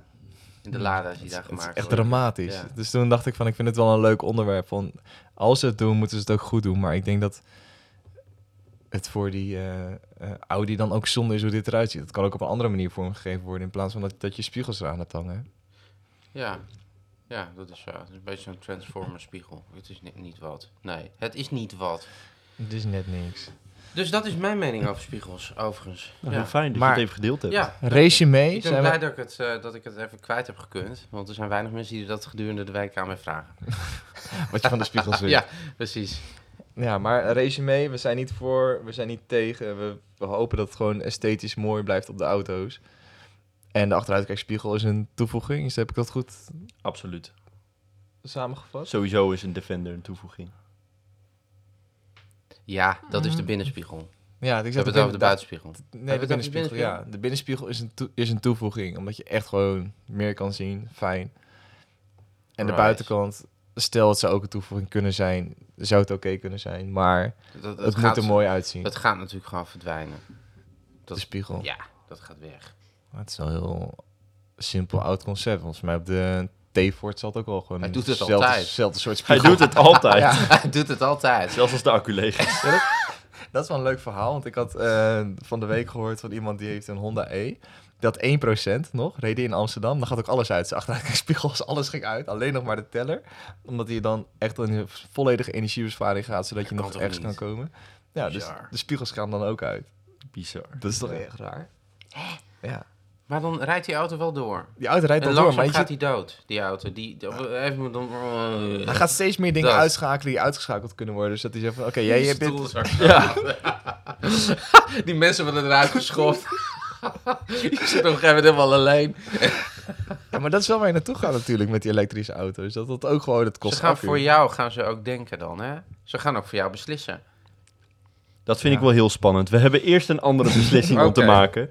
[SPEAKER 3] In de lada's die
[SPEAKER 1] het,
[SPEAKER 3] daar
[SPEAKER 1] is- het is
[SPEAKER 3] gemaakt
[SPEAKER 1] echt dramatisch.
[SPEAKER 3] Ja.
[SPEAKER 1] Dus toen dacht ik van, ik vind het wel een leuk onderwerp. Van, als ze het doen, moeten ze het ook goed doen. Maar ik denk dat het voor die eh, eh, Audi dan ook zonde is hoe dit eruit ziet. Het kan ook op een andere manier vormgegeven worden... in plaats van dat, dat je spiegels eraan hebt hangen.
[SPEAKER 3] Ja. ja, dat is zo. Het is een beetje zo'n Transformer spiegel. Het is ni- niet wat. Nee, het is niet wat.
[SPEAKER 1] Het is net niks.
[SPEAKER 3] Dus dat is mijn mening over spiegels, overigens.
[SPEAKER 2] Nou,
[SPEAKER 3] ja.
[SPEAKER 2] heel fijn dat
[SPEAKER 1] Maar-
[SPEAKER 2] je het even gedeeld hebt.
[SPEAKER 3] Ja,
[SPEAKER 1] Resume,
[SPEAKER 3] ik ben
[SPEAKER 1] zijn
[SPEAKER 3] blij
[SPEAKER 1] we...
[SPEAKER 3] dat ik, het, eh, dat ik het even kwijt heb gekund. Want er zijn weinig mensen die dat gedurende de week aan mij vragen.
[SPEAKER 1] wat je van de spiegels weet.
[SPEAKER 3] Ja, precies.
[SPEAKER 1] Ja, maar resume, we zijn niet voor, we zijn niet tegen. We, we hopen dat het gewoon esthetisch mooi blijft op de auto's. En de achteruitkijkspiegel is een toevoeging. Dus heb ik dat goed
[SPEAKER 2] Absoluut.
[SPEAKER 1] samengevat?
[SPEAKER 2] Sowieso is een Defender een toevoeging.
[SPEAKER 3] Ja, dat is de binnenspiegel.
[SPEAKER 1] Ja, ik
[SPEAKER 3] We hebben het over de buitenspiegel.
[SPEAKER 1] Nee,
[SPEAKER 3] Hebben
[SPEAKER 1] de
[SPEAKER 3] we het over de
[SPEAKER 1] binnenspiegel,
[SPEAKER 3] binnenspiegel?
[SPEAKER 1] ja. De binnenspiegel is een, toe- is een toevoeging, omdat je echt gewoon meer kan zien. Fijn. En de buitenkant, stel het zou ook een toevoeging kunnen zijn, zou het oké kunnen zijn, maar
[SPEAKER 3] Dat, dat
[SPEAKER 1] het
[SPEAKER 3] gaat,
[SPEAKER 1] moet er mooi uitzien.
[SPEAKER 3] Dat gaat natuurlijk gewoon verdwijnen.
[SPEAKER 1] de spiegel.
[SPEAKER 3] Ja, dat gaat weg.
[SPEAKER 1] Maar Het is wel een heel simpel oud concept. Volgens mij op de T-Ford zal het ook wel gewoon
[SPEAKER 3] Hij doet het
[SPEAKER 1] hetzelfde-
[SPEAKER 3] altijd.
[SPEAKER 1] soort
[SPEAKER 2] Hij
[SPEAKER 1] spiegel.
[SPEAKER 2] doet het altijd.
[SPEAKER 1] Ja.
[SPEAKER 3] Hij doet het altijd.
[SPEAKER 2] Zelfs als de accu leeg is.
[SPEAKER 1] Dat is wel een leuk verhaal, want ik had eh, van de week gehoord van iemand die heeft een Honda E. Die had 1% nog, reed die in Amsterdam. Dan gaat ook alles uit. Zijn achteruitkijkspiegels, alles ging uit. Alleen nog maar de teller. Omdat hij dan echt een volledige energiebesparing gaat, zodat je
[SPEAKER 3] Dat
[SPEAKER 1] nog ergens kan komen. Ja, dus
[SPEAKER 3] Bizar.
[SPEAKER 1] de spiegels gaan dan ook uit.
[SPEAKER 2] Bizar.
[SPEAKER 1] Dat is toch echt raar? Ja.
[SPEAKER 3] Maar dan rijdt die auto wel door.
[SPEAKER 1] Die auto rijdt
[SPEAKER 3] En
[SPEAKER 1] dan door, maar je
[SPEAKER 3] gaat hij dood, die auto. Die, die- even dan...
[SPEAKER 1] hij gaat steeds meer dingen
[SPEAKER 3] Dat.
[SPEAKER 1] uitschakelen die uitgeschakeld kunnen worden. Dus dat hij zegt van, oké, jij hebt dit...
[SPEAKER 3] Stoelzak.
[SPEAKER 2] Ja.
[SPEAKER 3] Die mensen worden eruit geschopt. Je zit op een gegeven moment helemaal alleen.
[SPEAKER 1] Ja, maar dat is wel waar je naartoe gaat natuurlijk met die elektrische auto's. Dat dat ook gewoon, het kost
[SPEAKER 3] Ze gaan
[SPEAKER 1] accu.
[SPEAKER 3] voor jou gaan ze ook denken dan, hè? Ze gaan ook voor jou beslissen.
[SPEAKER 2] Dat vind ik wel heel spannend. We hebben eerst een andere beslissing om te maken.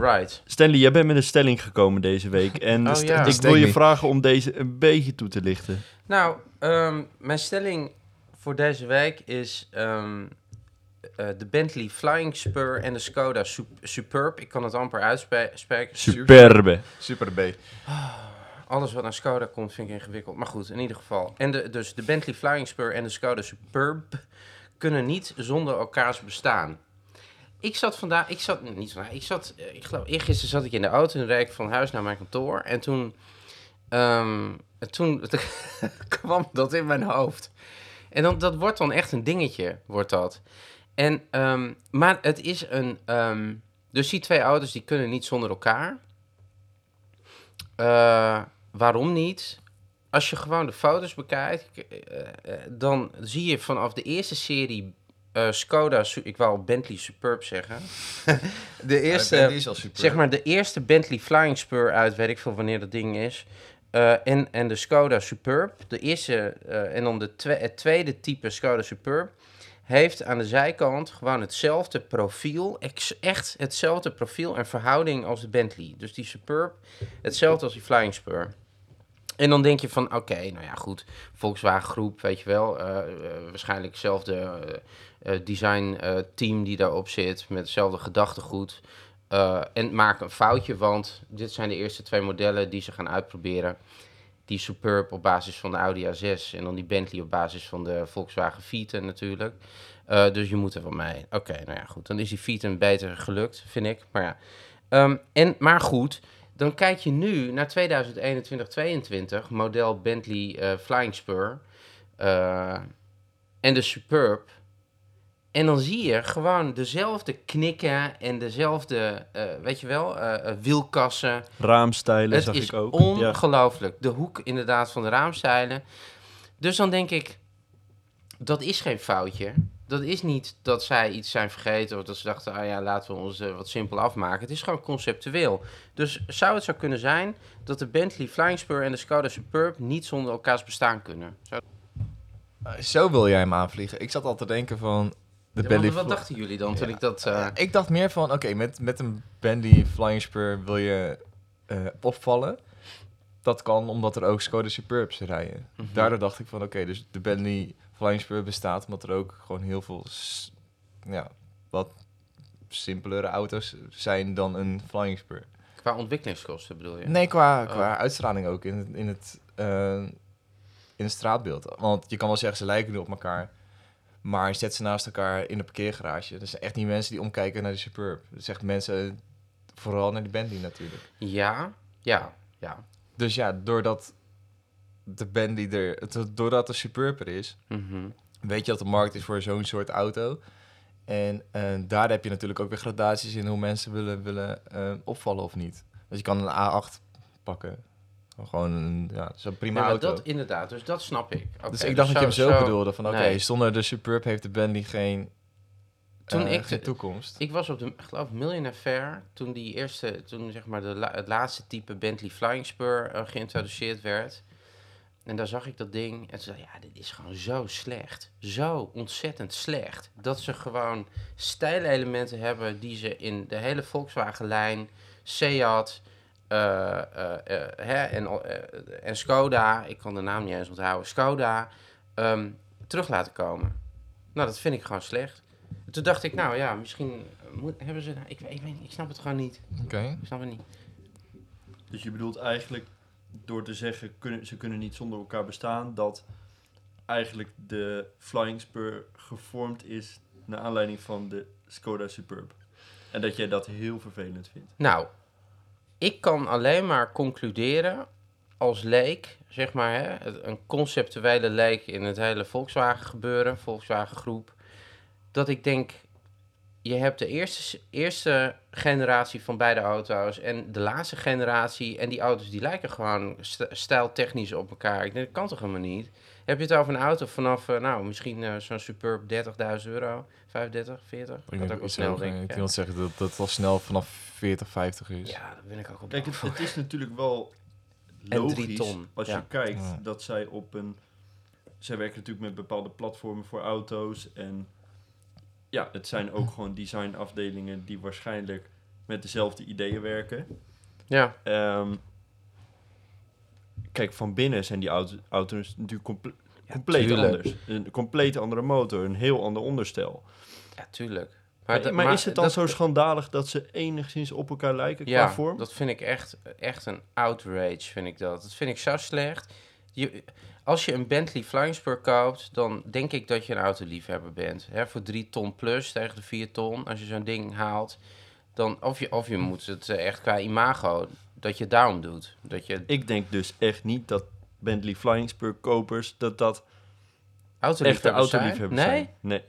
[SPEAKER 3] Right.
[SPEAKER 2] Stanley, jij bent met een stelling gekomen deze week. En
[SPEAKER 3] Oh, ja.
[SPEAKER 2] ik wil je vragen om deze een beetje toe te lichten.
[SPEAKER 3] Nou, ehm, mijn stelling voor deze week is ehm, eh, de Bentley Flying Spur en de Skoda Sup- Superb. Ik kan het amper uitspreken.
[SPEAKER 2] Superbe.
[SPEAKER 1] Super B.
[SPEAKER 3] Alles wat naar Skoda komt vind ik ingewikkeld. Maar goed, in ieder geval. En de, dus de Bentley Flying Spur en de Skoda Superb kunnen niet zonder elkaars bestaan. Ik zat vandaag, ik zat niet vandaag, ik zat, eh, ik geloof, eergisteren zat ik in de auto en reed ik van huis naar mijn kantoor. En toen, ehm, toen kwam dat in mijn hoofd. En dan, dat wordt dan echt een dingetje, wordt dat. En, ehm, maar het is een, ehm, dus die twee auto's die kunnen niet zonder elkaar. Eh, waarom niet? Als je gewoon de foto's bekijkt, eh, eh, dan zie je vanaf de eerste serie eh, Skoda, ik wou Bentley Superb zeggen. de eerste,
[SPEAKER 1] is al super.
[SPEAKER 3] zeg maar de eerste Bentley Flying Spur uit, weet ik veel wanneer dat ding is. En, en de Skoda Superb, de eerste en dan de twe- het tweede type Skoda Superb, heeft aan de zijkant gewoon hetzelfde profiel, echt hetzelfde profiel en verhouding als de Bentley. Dus die Superb, hetzelfde als die Flying Spur. En dan denk je van, oké, nou ja, goed, Volkswagen Groep, weet je wel, eh, eh, waarschijnlijk hetzelfde eh, eh, design team die daarop zit, met hetzelfde gedachtegoed. En maak een foutje, want dit zijn de eerste twee modellen die ze gaan uitproberen. Die Superb op basis van de Audi A6 en dan die Bentley op basis van de Volkswagen Phaeton natuurlijk. Eh, dus je moet er wel mee. Oké, nou ja, goed. Dan is die Phaeton beter gelukt, vind ik. Maar ja. Ehm, en, maar goed, dan kijk je nu naar 2021-22, model Bentley eh, Flying Spur eh, en de Superb. En dan zie je gewoon dezelfde knikken en dezelfde, eh, weet je wel, eh, eh, wielkassen.
[SPEAKER 2] Raamstijlen
[SPEAKER 3] Het
[SPEAKER 2] zag
[SPEAKER 3] is
[SPEAKER 2] ik ook. Ja.
[SPEAKER 3] ongelooflijk. De hoek inderdaad van de raamstijlen. Dus dan denk ik, dat is geen foutje. Dat is niet dat zij iets zijn vergeten of dat ze dachten, ah ja, laten we ons wat simpel afmaken. Het is gewoon conceptueel. Dus zou het zo kunnen zijn dat de Bentley Flying Spur en de Skoda Superb niet zonder elkaars bestaan kunnen? Zou...
[SPEAKER 1] Zo wil jij hem aanvliegen. Ik zat al te denken van... De
[SPEAKER 3] Ja, wat, dachten jullie dan toen
[SPEAKER 1] Ja.
[SPEAKER 3] ik dat... eh,
[SPEAKER 1] Eh, ik dacht meer van, oké, met, met een Bentley Flying Spur wil je eh, opvallen. Dat kan omdat er ook Skoda Superbs rijden.
[SPEAKER 3] mhm.
[SPEAKER 1] Daardoor dacht ik van, oké, dus de Bentley Flying Spur bestaat omdat er ook gewoon heel veel, ja, wat simpelere auto's zijn dan een Flying Spur.
[SPEAKER 3] Qua ontwikkelingskosten bedoel je?
[SPEAKER 1] Nee, qua,
[SPEAKER 3] Oh.
[SPEAKER 1] qua uitstraling ook in, in, het, in het straatbeeld. Want je kan wel zeggen, ze lijken nu op elkaar. Maar zet ze naast elkaar in de parkeergarage. Dat zijn echt niet mensen die omkijken naar de Superb. Dat echt mensen, vooral naar die Bentley natuurlijk.
[SPEAKER 3] Ja, ja, ja.
[SPEAKER 1] Dus ja, doordat de Bentley er, doordat de Superb er is,
[SPEAKER 3] Mhm.
[SPEAKER 1] weet je dat de markt is voor zo'n soort auto. En eh, daar heb je natuurlijk ook weer gradaties in hoe mensen willen, willen eh, opvallen of niet. Dus je kan een A8 pakken. Gewoon een, ja, zo'n prima
[SPEAKER 3] Nee, maar
[SPEAKER 1] auto.
[SPEAKER 3] dat inderdaad, dus dat snap ik.
[SPEAKER 1] Dus ik dacht dat je hem zo, bedoelde. Van oké,
[SPEAKER 3] nee.
[SPEAKER 1] zonder de Superb heeft de Bentley geen,
[SPEAKER 3] Toen
[SPEAKER 1] eh,
[SPEAKER 3] ik
[SPEAKER 1] geen toekomst.
[SPEAKER 3] Ik was op de, geloof, Millionaire Fair, toen die eerste, toen zeg maar de la- het laatste type Bentley Flying Spur eh, geïntroduceerd werd. En daar zag ik dat ding en toen dacht ja, dit is gewoon zo slecht. Zo ontzettend slecht. Dat ze gewoon stijlelementen hebben die ze in de hele Volkswagen-lijn, Seat hè, en, eh, en Skoda, ik kan de naam niet eens onthouden, Skoda, ehm, terug laten komen. Nou, dat vind ik gewoon slecht. Toen dacht ik, nou ja, misschien moet, hebben ze... Ik, weet- ik, weet, ik snap het gewoon niet.
[SPEAKER 1] Oké.
[SPEAKER 3] Ik snap het niet.
[SPEAKER 2] Dus je bedoelt eigenlijk door te zeggen kunnen, ze kunnen niet zonder elkaar bestaan, dat eigenlijk de Flying Spur gevormd is naar aanleiding van de Skoda Superb. En dat jij dat heel vervelend vindt.
[SPEAKER 3] Nou, ik kan alleen maar concluderen als leek, zeg maar, hè, een conceptuele leek in het hele Volkswagen gebeuren, Volkswagen groep, dat ik denk, je hebt de eerste, eerste generatie van beide auto's en de laatste generatie en die auto's die lijken gewoon st- stijltechnisch op elkaar. Ik denk, dat kan toch helemaal niet? Heb je het over een auto vanaf, eh, nou, misschien eh, zo'n Superb 30.000 euro, 35, 40?
[SPEAKER 1] Ik denk
[SPEAKER 3] ook wel
[SPEAKER 1] ik
[SPEAKER 3] snel, denk
[SPEAKER 1] ik
[SPEAKER 3] ik.
[SPEAKER 1] wil
[SPEAKER 3] ja.
[SPEAKER 1] zeggen dat dat al snel vanaf 40, 50 is.
[SPEAKER 3] Ja, dat ben ik ook op.
[SPEAKER 2] Kijk, het, het is natuurlijk wel logisch
[SPEAKER 3] ton,
[SPEAKER 2] als
[SPEAKER 3] ja.
[SPEAKER 2] je kijkt
[SPEAKER 1] Ja.
[SPEAKER 2] dat zij op een... Zij werken natuurlijk met bepaalde platformen voor auto's en ja, het zijn ook gewoon designafdelingen die waarschijnlijk met dezelfde ideeën werken.
[SPEAKER 3] Ja,
[SPEAKER 2] Ehm, kijk, van binnen zijn die auto, auto's natuurlijk comple- compleet
[SPEAKER 3] tuurlijk.
[SPEAKER 2] anders. Een compleet andere motor, een heel ander onderstel.
[SPEAKER 3] ja, tuurlijk.
[SPEAKER 2] Maar, is het dan
[SPEAKER 3] dat-
[SPEAKER 2] zo schandalig dat ze enigszins op elkaar lijken qua
[SPEAKER 3] Ja,
[SPEAKER 2] vorm?
[SPEAKER 3] dat vind ik echt, echt een outrage, vind ik dat. Dat vind ik zo slecht. Je, als je een Bentley Flying Spur koopt, dan denk ik dat je een autoliefhebber bent. Hè, voor 3 ton plus tegen de 4 ton, als je zo'n ding haalt. Dan, of, je, of je moet het eh, echt qua imago, dat je daarom doet. Dat je
[SPEAKER 2] Ik denk dus echt niet dat Bentley Flying Spur kopers, dat dat echte
[SPEAKER 3] autoliefhebbers zijn. Nee,
[SPEAKER 2] zijn. Nee.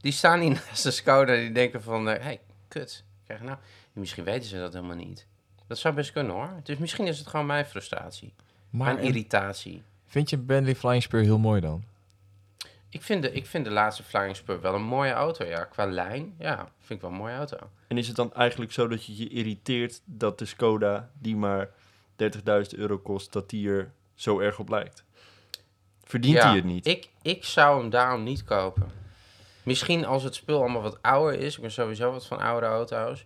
[SPEAKER 3] die staan niet naast de Skoda die denken van, hé, hey, kut. Krijg nou, misschien weten ze dat helemaal niet. Dat zou best kunnen hoor. Dus misschien is het gewoon mijn frustratie.
[SPEAKER 1] Maar
[SPEAKER 3] mijn irritatie.
[SPEAKER 1] Vind je Bentley Flying Spur heel mooi dan?
[SPEAKER 3] Ik vind, de, ik vind de laatste Flying Spur wel een mooie auto, ja. Qua lijn, ja, vind ik wel een mooie auto.
[SPEAKER 2] En is het dan eigenlijk zo dat je je irriteert dat de Skoda, die maar 30.000 euro kost, dat die er zo erg op lijkt? Verdient
[SPEAKER 3] ja,
[SPEAKER 2] hij het niet?
[SPEAKER 3] Ik, ik zou hem daarom niet kopen. Misschien als het spul allemaal wat ouder is, ik ben sowieso wat van oude auto's,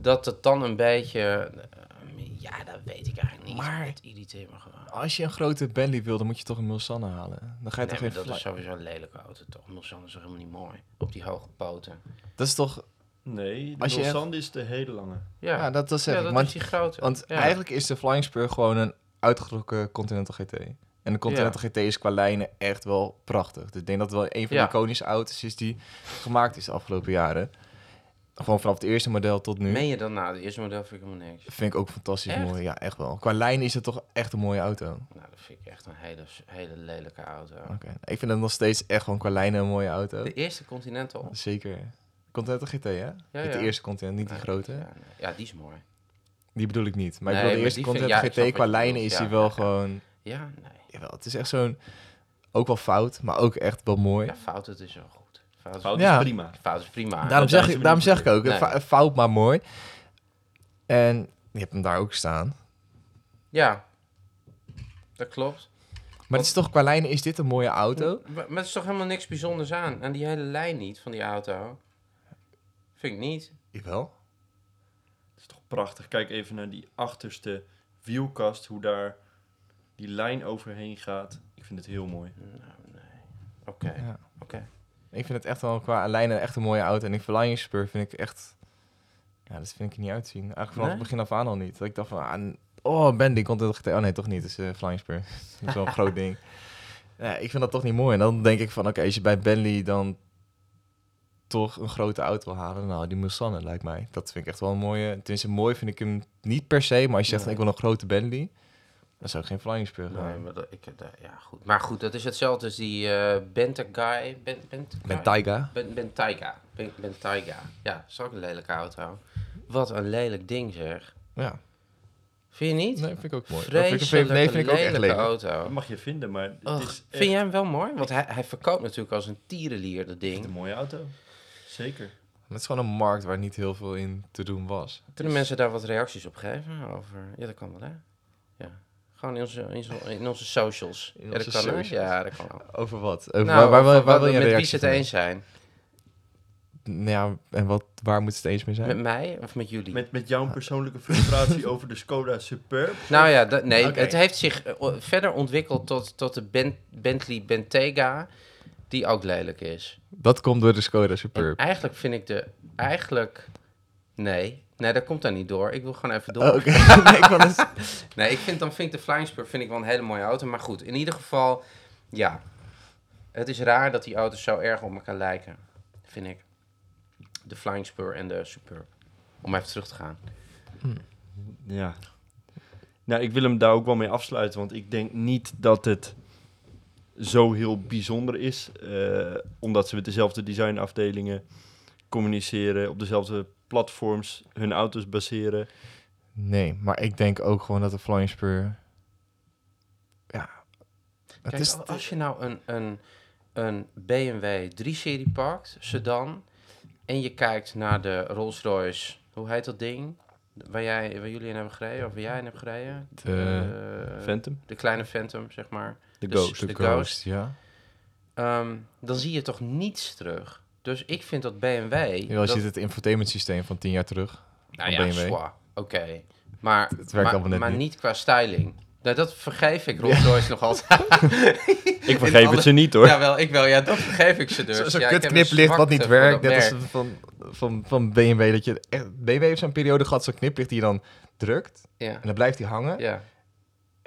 [SPEAKER 3] dat het dan een beetje, ja, dat weet ik eigenlijk niet.
[SPEAKER 1] Maar-
[SPEAKER 3] Het irriteert me gewoon.
[SPEAKER 1] Als je een grote Bentley wil, dan moet je toch een Mulsanne halen. Dan ga je
[SPEAKER 3] Nee,
[SPEAKER 1] toch geen
[SPEAKER 3] dat is sowieso een lelijke auto, toch? Mulsanne is toch helemaal niet mooi? Op die hoge poten.
[SPEAKER 1] Dat is toch...
[SPEAKER 2] Nee, de
[SPEAKER 1] Als je
[SPEAKER 2] Mulsanne is de hele lange.
[SPEAKER 3] Ja,
[SPEAKER 1] Ja, dat, dat zeg
[SPEAKER 3] ja
[SPEAKER 1] ik.
[SPEAKER 3] dat
[SPEAKER 1] Want,
[SPEAKER 3] is die grote.
[SPEAKER 1] want
[SPEAKER 3] ja.
[SPEAKER 1] eigenlijk is de Flying Spur gewoon een uitgetrokken Continental GT. En de Continental GT is qua lijnen echt wel prachtig. Dus ik denk dat het wel een van
[SPEAKER 3] Ja.
[SPEAKER 1] de iconische auto's is die gemaakt is de afgelopen jaren. Gewoon vanaf het eerste model tot nu.
[SPEAKER 3] Meen je dan nou? De eerste model vind ik helemaal niks.
[SPEAKER 1] Vind ik ook fantastisch
[SPEAKER 3] Echt?
[SPEAKER 1] mooi. Ja, echt wel. Qua lijn is het toch echt een mooie auto.
[SPEAKER 3] Nou, dat vind ik echt een hele, hele lelijke auto.
[SPEAKER 1] Oké. Ik vind het nog steeds echt gewoon qua lijnen een mooie auto.
[SPEAKER 3] De eerste Continental.
[SPEAKER 1] Zeker. Continental GT, hè?
[SPEAKER 3] Ja,
[SPEAKER 1] de eerste Continental, niet die grote.
[SPEAKER 3] Ja, nee. ja, die is mooi.
[SPEAKER 1] Die bedoel ik niet. Maar ik
[SPEAKER 3] Nee,
[SPEAKER 1] bedoel, de eerste
[SPEAKER 3] vind-
[SPEAKER 1] Continental
[SPEAKER 3] ik
[SPEAKER 1] GT qua lijnen is die wel gewoon...
[SPEAKER 3] Ja, nee.
[SPEAKER 1] Jawel, het is echt zo'n... Ook wel fout, maar ook echt wel mooi.
[SPEAKER 3] Ja, fout, het is wel goed. Fout is,
[SPEAKER 2] Fout
[SPEAKER 1] Ja.
[SPEAKER 2] is prima.
[SPEAKER 3] fout is prima.
[SPEAKER 1] daarom
[SPEAKER 2] daar
[SPEAKER 1] zeg, ik, daarom zeg ik ook,
[SPEAKER 3] Nee.
[SPEAKER 1] fout maar mooi. En je hebt hem daar ook staan.
[SPEAKER 3] Ja, dat klopt.
[SPEAKER 1] Maar het is toch, qua lijnen is dit een mooie auto?
[SPEAKER 3] Maar, maar er is toch helemaal niks bijzonders aan? Aan die hele lijn niet van die auto? Vind ik niet.
[SPEAKER 1] Jawel.
[SPEAKER 2] Het is toch prachtig. Kijk even naar die achterste wielkast, hoe daar die lijn overheen gaat. Ik vind het heel mooi.
[SPEAKER 3] Nou, nee. Oké,
[SPEAKER 1] Ja.
[SPEAKER 3] oké.
[SPEAKER 1] Ik vind het echt wel qua lijnen echt een mooie auto. En die Flying Spur vind ik echt... Ja, dat vind ik niet uitzien. Eigenlijk vanaf
[SPEAKER 3] Nee?
[SPEAKER 1] het begin af aan al niet. Dat ik dacht van... Ah, oh, Bendy komt het. Oh nee, toch niet. Het is uh, Flying Spur. dat is wel een groot ding. Ja, ik vind dat toch niet mooi. En dan denk ik van... Oké, als je bij Bentley dan toch een grote auto wil halen... Nou, die Mulsanne lijkt mij. Dat vind ik echt wel een mooie... Tenminste, mooi vind ik hem niet per se. Maar als je zegt, ik wil een grote Bentley... Dan zou ik geen Flying Spur gaan.
[SPEAKER 3] Nee, maar dat, ik, dat- ja, goed. maar goed, dat is hetzelfde als die eh Benta Guy. Ben, Bent,
[SPEAKER 1] Met Taiga.
[SPEAKER 3] Ben, Bentayga. Ben, Bentayga. Ja, dat is ook een lelijke auto. Wat een lelijk ding zeg.
[SPEAKER 1] Ja,
[SPEAKER 3] Vind je niet?
[SPEAKER 1] nee, vind ik ook mooi. Dat
[SPEAKER 3] Vreselijke,
[SPEAKER 1] nee, vind ik ook echt
[SPEAKER 3] lelijke
[SPEAKER 1] lelijk.
[SPEAKER 2] Dat
[SPEAKER 3] auto.
[SPEAKER 2] mag je vinden, maar het
[SPEAKER 3] Och,
[SPEAKER 2] is echt
[SPEAKER 3] vind jij hem wel mooi? Want hij, hij verkoopt natuurlijk als een tierenlier, dat
[SPEAKER 2] een
[SPEAKER 3] ding.
[SPEAKER 2] mooie auto. Zeker.
[SPEAKER 1] Het is gewoon een markt waar niet heel veel in te doen was.
[SPEAKER 3] Kunnen mensen daar wat reacties op geven? Over... Ja, dat kan wel, hè? Ja. Gewoon in onze, in onze, in onze socials.
[SPEAKER 1] In
[SPEAKER 3] ja, dat
[SPEAKER 1] onze
[SPEAKER 3] kan, hè?
[SPEAKER 1] socials.
[SPEAKER 3] Ja, dat kan wel.
[SPEAKER 1] Over wat? Over
[SPEAKER 3] Nou,
[SPEAKER 1] waar, waar, wil- waar je
[SPEAKER 3] met wie ze het eens zijn.
[SPEAKER 1] Nou ja, en wat, waar moet het eens mee zijn?
[SPEAKER 3] Met mij of met jullie?
[SPEAKER 2] Met, met jouw persoonlijke frustratie over de Skoda Superb.
[SPEAKER 3] Nou ja, dat, nee, het heeft zich eh, verder ontwikkeld tot, tot de Ben- Bentley Bentayga, die ook lelijk is.
[SPEAKER 1] Dat komt door de Skoda
[SPEAKER 3] En
[SPEAKER 1] Superb.
[SPEAKER 3] eigenlijk vind ik de... Eigenlijk... Nee, nee, dat komt daar niet door. Ik wil gewoon even door.
[SPEAKER 1] Oh, Oké, nee, ik net-
[SPEAKER 3] Nee, ik vind, dan vind ik de Flying Spur vind ik wel een hele mooie auto. Maar goed, in ieder geval, ja. Het is raar dat die auto's zo erg op elkaar lijken, vind ik. De Flying Spur en de Superb. Om even terug te gaan.
[SPEAKER 2] Ja. Nou, ik wil hem daar ook wel mee afsluiten, want ik denk niet dat het zo heel bijzonder is, eh, omdat ze met dezelfde designafdelingen communiceren, op dezelfde platforms hun auto's baseren.
[SPEAKER 1] Nee, maar ik denk ook gewoon dat de Flying Spur... Ja, het
[SPEAKER 3] Kijk,
[SPEAKER 1] is...
[SPEAKER 3] al- als je nou een, een, een BMW 3-serie pakt, sedan, en je kijkt naar de Rolls-Royce, hoe heet dat ding? Waar, jij, waar jullie in hebben gereden, of waar jij in hebt gereden?
[SPEAKER 1] De
[SPEAKER 3] Eh,
[SPEAKER 2] Phantom,
[SPEAKER 3] de kleine Phantom, zeg maar.
[SPEAKER 2] de
[SPEAKER 3] de
[SPEAKER 2] Ghost.
[SPEAKER 1] de
[SPEAKER 3] Ghost.
[SPEAKER 1] ja.
[SPEAKER 3] Ehm, dan zie je toch niets terug. Dus ik vind dat BMW...
[SPEAKER 1] Je
[SPEAKER 3] dat,
[SPEAKER 1] ziet het infotainment systeem van tien jaar terug.
[SPEAKER 3] nou
[SPEAKER 1] van
[SPEAKER 3] ja,
[SPEAKER 1] BMW.
[SPEAKER 3] oké. Maar,
[SPEAKER 1] Het werkt
[SPEAKER 3] maar,
[SPEAKER 1] allemaal net
[SPEAKER 3] maar
[SPEAKER 1] niet.
[SPEAKER 3] niet qua styling. Nou, dat vergeef ik Rolls-Royce nog altijd.
[SPEAKER 2] Ik vergeef
[SPEAKER 3] alle-
[SPEAKER 2] het ze niet hoor.
[SPEAKER 3] Jawel, ik wel. Ja, dat vergeef ik ze dus.
[SPEAKER 1] Zo'n
[SPEAKER 3] ja, ik heb een
[SPEAKER 1] kutkniplicht wat niet werkt.
[SPEAKER 3] dat
[SPEAKER 1] Net als
[SPEAKER 3] merk.
[SPEAKER 1] van, van, van BMW. Dat je echt, BMW heeft zo'n periode gehad, zo'n kniplicht die je dan drukt.
[SPEAKER 3] Ja,
[SPEAKER 1] En dan blijft hij hangen.
[SPEAKER 3] ja.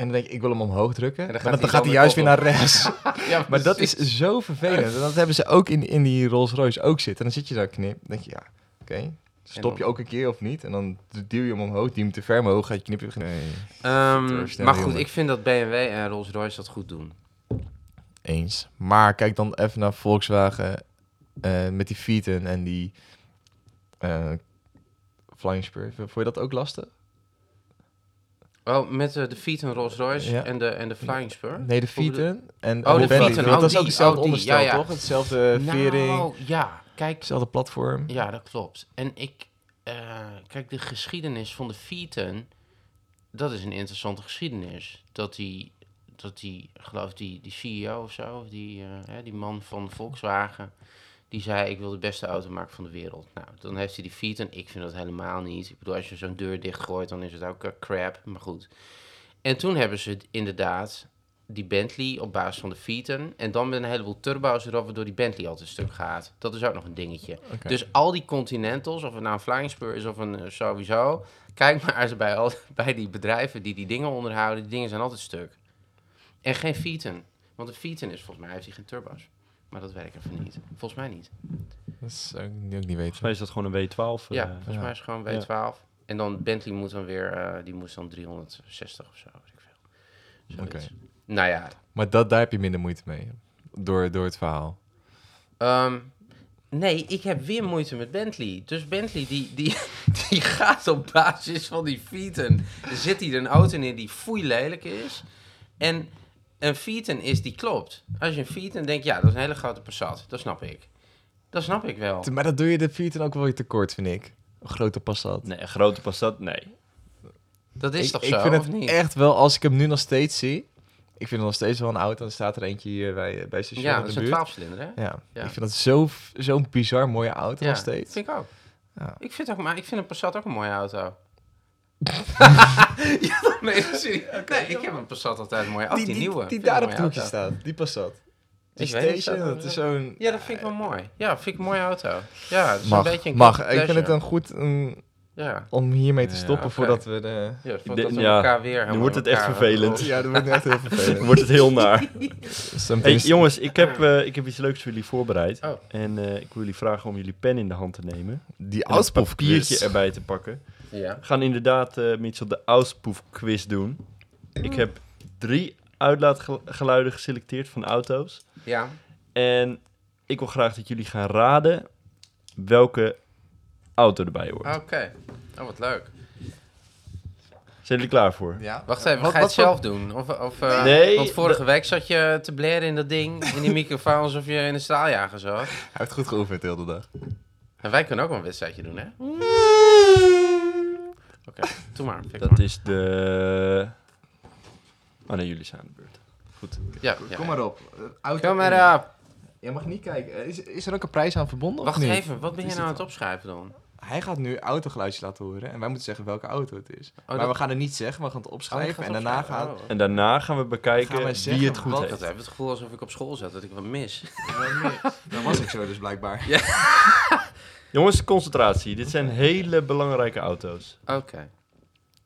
[SPEAKER 1] En dan denk ik, ik wil hem omhoog drukken.
[SPEAKER 3] En dan
[SPEAKER 1] maar
[SPEAKER 3] gaat
[SPEAKER 1] dan
[SPEAKER 3] hij
[SPEAKER 1] gaat hij
[SPEAKER 3] dan
[SPEAKER 1] juist
[SPEAKER 3] weer
[SPEAKER 1] naar rechts.
[SPEAKER 3] ja
[SPEAKER 1] maar dat is zo vervelend. En dat hebben ze ook in, in die Rolls Royce ook zitten. En dan zit je daar knip. Dan denk je, ja, oké. Stop je ook een keer of niet? En dan duw je hem omhoog, je hem te ver omhoog, gaat je knippen. Nee.
[SPEAKER 3] Ehm, maar goed, ik vind dat BMW en Rolls-Royce dat goed doen.
[SPEAKER 1] Eens. Maar kijk dan even naar Volkswagen eh, met die Fieten en die eh Flying Spur. Vond je dat ook lastig?
[SPEAKER 3] Oh, met eh, de Fiat en Rolls-Royce
[SPEAKER 1] Ja.
[SPEAKER 3] en, de, en de Flying Spur?
[SPEAKER 1] Nee, de Fieten en
[SPEAKER 3] Oh,
[SPEAKER 1] en
[SPEAKER 3] de. Fieten, oh,
[SPEAKER 1] dat is ook
[SPEAKER 3] die,
[SPEAKER 1] hetzelfde
[SPEAKER 3] oh,
[SPEAKER 1] onderstel,
[SPEAKER 3] ja, ja.
[SPEAKER 1] toch? Hetzelfde vering,
[SPEAKER 3] Nou, ja. Kijk,
[SPEAKER 1] hetzelfde platform.
[SPEAKER 3] Ja, dat klopt. En ik, eh, kijk, de geschiedenis van de Fieten, dat is een interessante geschiedenis. Dat die, dat die geloof die, die CEO of zo, of die, eh, die man van Volkswagen, die zei: Ik wil de beste auto maken van de wereld. Nou, dan heeft hij die Fieten. Ik vind dat helemaal niet. Ik bedoel, als je zo'n deur dichtgooit, dan is het ook eh, crap. Maar goed. En toen hebben ze inderdaad die Bentley op basis van de Fieten. En dan met een heleboel turbo's erop, waardoor die Bentley altijd stuk gaat. Dat is ook nog een dingetje. Dus al die Continentals, of het nou een Flying Spur is of een eh, sowieso. Kijk maar eens bij, al, bij die bedrijven die die dingen onderhouden. Die dingen zijn altijd stuk. En geen Fieten. Want de Fieten is volgens mij, heeft hij geen turbo's. Maar dat ik even niet. Volgens mij niet.
[SPEAKER 1] Dat is ook, niet- ook niet weten.
[SPEAKER 2] Volgens mij is dat gewoon een W12.
[SPEAKER 3] Ja,
[SPEAKER 2] eh.
[SPEAKER 3] volgens
[SPEAKER 1] ja.
[SPEAKER 3] mij is het gewoon
[SPEAKER 2] Ja.
[SPEAKER 3] W12. En dan Bentley moet dan weer, eh, die moest dan 360 of zo, weet ik veel.
[SPEAKER 1] Oké.
[SPEAKER 3] Nou ja,
[SPEAKER 1] Maar dat, daar heb je minder moeite mee. Door, door het verhaal.
[SPEAKER 3] Ehm, nee, ik heb weer moeite met Bentley. Dus Bentley, die, die, die gaat op basis van die Fieten. Zit hij er een auto in die foei lelijk is. En een Fieten is die klopt. Als je een Fieten denkt, ja, dat is een hele grote Passat. Dat snap ik. Dat snap ik wel.
[SPEAKER 1] Maar dat doe je de Fiat ook wel weer tekort, vind ik. Een grote Passat.
[SPEAKER 2] Nee, een grote Passat, nee.
[SPEAKER 3] Dat is
[SPEAKER 1] ik,
[SPEAKER 3] toch
[SPEAKER 1] ik
[SPEAKER 3] zo,
[SPEAKER 1] vind
[SPEAKER 3] of
[SPEAKER 1] het
[SPEAKER 3] niet?
[SPEAKER 1] echt wel, als ik hem nu nog steeds zie... Ik vind het nog steeds wel een auto. Er staat er eentje hier bij, bij station
[SPEAKER 3] ja,
[SPEAKER 1] in
[SPEAKER 3] dat is
[SPEAKER 1] de
[SPEAKER 3] een
[SPEAKER 1] buurt.
[SPEAKER 3] 12-cilinder, hè?
[SPEAKER 1] Ja.
[SPEAKER 3] Ja.
[SPEAKER 1] ik vind dat zo- zo'n bizar mooie auto nog steeds.
[SPEAKER 3] vind ik ook.
[SPEAKER 1] Ja.
[SPEAKER 3] Ik vind, ook, maar ik vind een Passat ook een mooie auto. ja, nee, serieus. nee, ik heb een Passat altijd auto. Die, nieuwe.
[SPEAKER 1] Die
[SPEAKER 3] ik
[SPEAKER 1] daar op het hoekje staat. Die Passat. Die
[SPEAKER 3] Ik weet niet,
[SPEAKER 1] station,
[SPEAKER 3] zo-
[SPEAKER 1] dat is zo'n...
[SPEAKER 3] Ja, dat vind ik wel mooi. Ja, vind ik een mooie auto. Ja, dat is
[SPEAKER 1] Mag,
[SPEAKER 3] een beetje een
[SPEAKER 1] mag. Ik vind het een goed um,
[SPEAKER 3] Ja,
[SPEAKER 1] om hiermee te
[SPEAKER 2] Ja,
[SPEAKER 1] stoppen voordat we de...
[SPEAKER 3] ja
[SPEAKER 2] de-
[SPEAKER 3] voordat we
[SPEAKER 2] ja,
[SPEAKER 3] elkaar weer
[SPEAKER 2] nu wordt het echt vervelend.
[SPEAKER 1] Ja, dat wordt echt heel
[SPEAKER 2] Dan
[SPEAKER 1] vervelend.
[SPEAKER 2] wordt het heel naar. Hey, jongens, ik heb, eh, ik heb iets leuks voor jullie voorbereid.
[SPEAKER 3] Oh.
[SPEAKER 2] En eh, ik wil jullie vragen om jullie pen in de hand te nemen.
[SPEAKER 1] die
[SPEAKER 2] En een papiertje erbij te pakken.
[SPEAKER 3] Ja.
[SPEAKER 2] We gaan inderdaad, eh Mitchell, de Auspuff-quiz doen. Ik heb drie uitlaatgeluiden geselecteerd van auto's.
[SPEAKER 3] Ja.
[SPEAKER 2] En ik wil graag dat jullie gaan raden welke auto erbij hoort.
[SPEAKER 3] Oké. Oh, wat leuk.
[SPEAKER 2] Zijn jullie klaar voor?
[SPEAKER 1] Ja.
[SPEAKER 3] Wacht even,
[SPEAKER 1] Wat-
[SPEAKER 3] ga je het zelf doen? Of, of, eh,
[SPEAKER 2] Nee,
[SPEAKER 3] Want vorige week zat je te blaren in dat ding, in die microfoon, alsof je in een straaljager zat.
[SPEAKER 1] Hij heeft goed geoefend de hele dag.
[SPEAKER 3] En wij kunnen ook wel een wedstrijdje doen, hè? Oké, doe maar.
[SPEAKER 2] Dat
[SPEAKER 3] maar.
[SPEAKER 2] is de... Oh nee, jullie zijn aan de beurt. Goed.
[SPEAKER 3] Ja, ja.
[SPEAKER 1] Kom maar op. Eh, auto
[SPEAKER 3] Kom maar op.
[SPEAKER 1] Je mag niet kijken. Eh, Is, is er ook een prijs aan verbonden?
[SPEAKER 3] Wacht
[SPEAKER 1] of niet?
[SPEAKER 3] even, wat ben je nou aan
[SPEAKER 1] het
[SPEAKER 3] opschrijven dan?
[SPEAKER 1] Hij gaat nu autogeluidjes laten horen en wij moeten zeggen welke auto het is. maar
[SPEAKER 3] dat-
[SPEAKER 1] we gaan het niet zeggen, we gaan het
[SPEAKER 3] Oh,
[SPEAKER 1] opschrijven
[SPEAKER 3] gaat
[SPEAKER 1] en daarna gaat...
[SPEAKER 3] Oh.
[SPEAKER 2] En daarna gaan we bekijken
[SPEAKER 1] Gaan
[SPEAKER 2] wie het goed
[SPEAKER 1] wat-
[SPEAKER 3] Ik
[SPEAKER 2] heeft.
[SPEAKER 3] had even het gevoel alsof ik op school zat, dat ik wat mis.
[SPEAKER 1] Dat was ik zo dus blijkbaar.
[SPEAKER 2] Jongens, concentratie. Dit zijn hele belangrijke auto's,
[SPEAKER 3] Oké.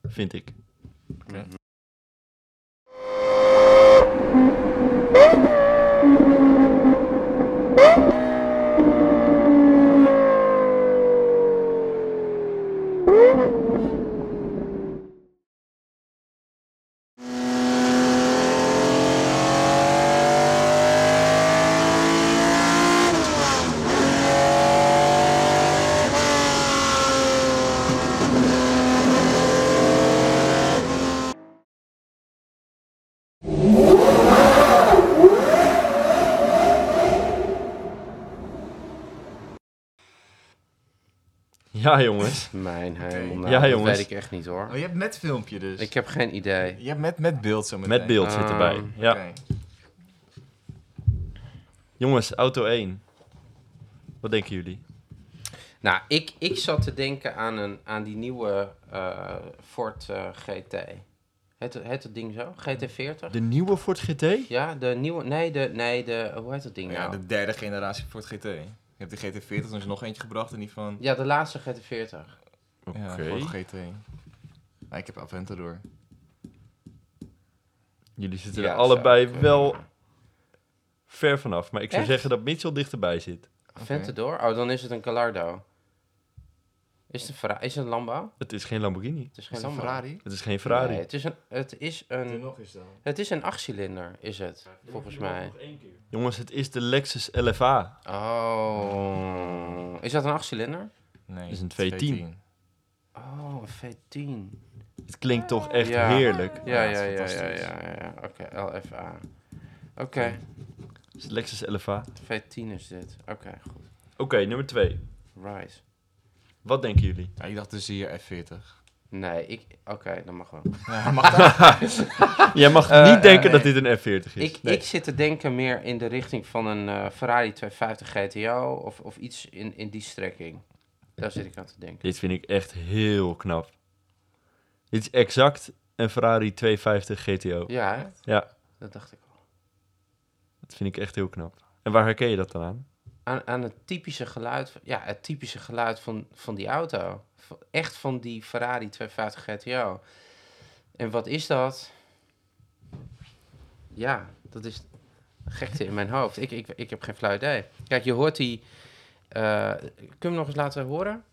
[SPEAKER 2] vind ik. Ja, jongens.
[SPEAKER 3] Mijn hemel, nou,
[SPEAKER 2] Ja,
[SPEAKER 3] dat
[SPEAKER 2] jongens.
[SPEAKER 3] weet ik echt niet hoor.
[SPEAKER 1] Oh, je hebt met filmpje dus.
[SPEAKER 3] Ik heb geen idee.
[SPEAKER 1] Je hebt met, met beeld zo meteen.
[SPEAKER 2] Met beeld zit erbij.
[SPEAKER 3] Ehm,
[SPEAKER 2] Ja.
[SPEAKER 1] Oké.
[SPEAKER 2] Jongens, auto 1. Wat denken jullie?
[SPEAKER 3] Nou, ik, ik zat te denken aan, een, aan die nieuwe eh, Ford eh, GT. Heet, het- heet het ding zo? GT40?
[SPEAKER 2] De nieuwe Ford GT?
[SPEAKER 3] Ja, de nieuwe... Nee, de, nee de, hoe heet dat ding
[SPEAKER 1] Ja,
[SPEAKER 3] nou?
[SPEAKER 1] de derde generatie Ford GT. Je hebt de GT40, dan is er nog eentje gebracht en die van...
[SPEAKER 3] Ja, de laatste GT40.
[SPEAKER 2] Oké.
[SPEAKER 1] Ja, Ford GT. Ah, ik heb Aventador.
[SPEAKER 2] Jullie zitten
[SPEAKER 3] Ja,
[SPEAKER 2] er allebei
[SPEAKER 3] zou
[SPEAKER 2] wel ver vanaf. Maar ik zou
[SPEAKER 3] Echt?
[SPEAKER 2] zeggen dat Mitchell dichterbij zit.
[SPEAKER 3] Aventador? Oh, dan is het een Gallardo. Is het een, is het een Landbouw?
[SPEAKER 2] Het is geen Lamborghini.
[SPEAKER 3] Het is
[SPEAKER 1] Is
[SPEAKER 3] geen
[SPEAKER 1] het. Ferrari?
[SPEAKER 2] Het is geen Ferrari.
[SPEAKER 3] Nee, het is een, het is een,
[SPEAKER 1] nog is dan.
[SPEAKER 3] het is een achtcilinder, is het, volgens mij.
[SPEAKER 2] Jongens, het is de Lexus LFA.
[SPEAKER 3] Oh, is dat een achtcilinder?
[SPEAKER 1] Nee,
[SPEAKER 2] is een
[SPEAKER 1] het
[SPEAKER 2] V10.
[SPEAKER 3] Oh, een V10.
[SPEAKER 2] Het klinkt toch echt
[SPEAKER 3] Ja.
[SPEAKER 2] heerlijk.
[SPEAKER 3] Ja,
[SPEAKER 1] Ja,
[SPEAKER 3] ja,
[SPEAKER 1] het
[SPEAKER 3] ja, ja, ja, ja. Oké, LFA. Oké,
[SPEAKER 2] Het Lexus LFA.
[SPEAKER 3] V10 is dit. Oké, goed.
[SPEAKER 2] Oké, nummer 2.
[SPEAKER 3] Right.
[SPEAKER 2] Wat denken jullie?
[SPEAKER 1] Ja, ik dacht dus hier F40.
[SPEAKER 3] Nee, ik... Oké, dan mag wel.
[SPEAKER 1] Ja, mag dat?
[SPEAKER 2] Jij mag
[SPEAKER 3] Eh,
[SPEAKER 2] niet denken
[SPEAKER 1] nee.
[SPEAKER 2] dat dit een F40 is.
[SPEAKER 3] Ik, ik zit te denken meer in de richting van een eh, Ferrari 250 GTO of, of iets in, in die strekking. Daar zit ik aan te denken.
[SPEAKER 2] Dit vind ik echt heel knap. Dit is exact een Ferrari 250 GTO.
[SPEAKER 3] Ja, hè?
[SPEAKER 2] Ja,
[SPEAKER 3] dat dacht ik al.
[SPEAKER 2] dat vind ik echt heel knap. En waar herken je dat dan aan?
[SPEAKER 3] Aan, aan het typische geluid, ja, het typische geluid van, van die auto. Echt van die Ferrari 250 GTO. En wat is dat? Ja, dat is gekte in mijn hoofd. Ik, ik, ik heb geen flauw idee. Kijk, je hoort die, Eh, kun je nog eens laten horen?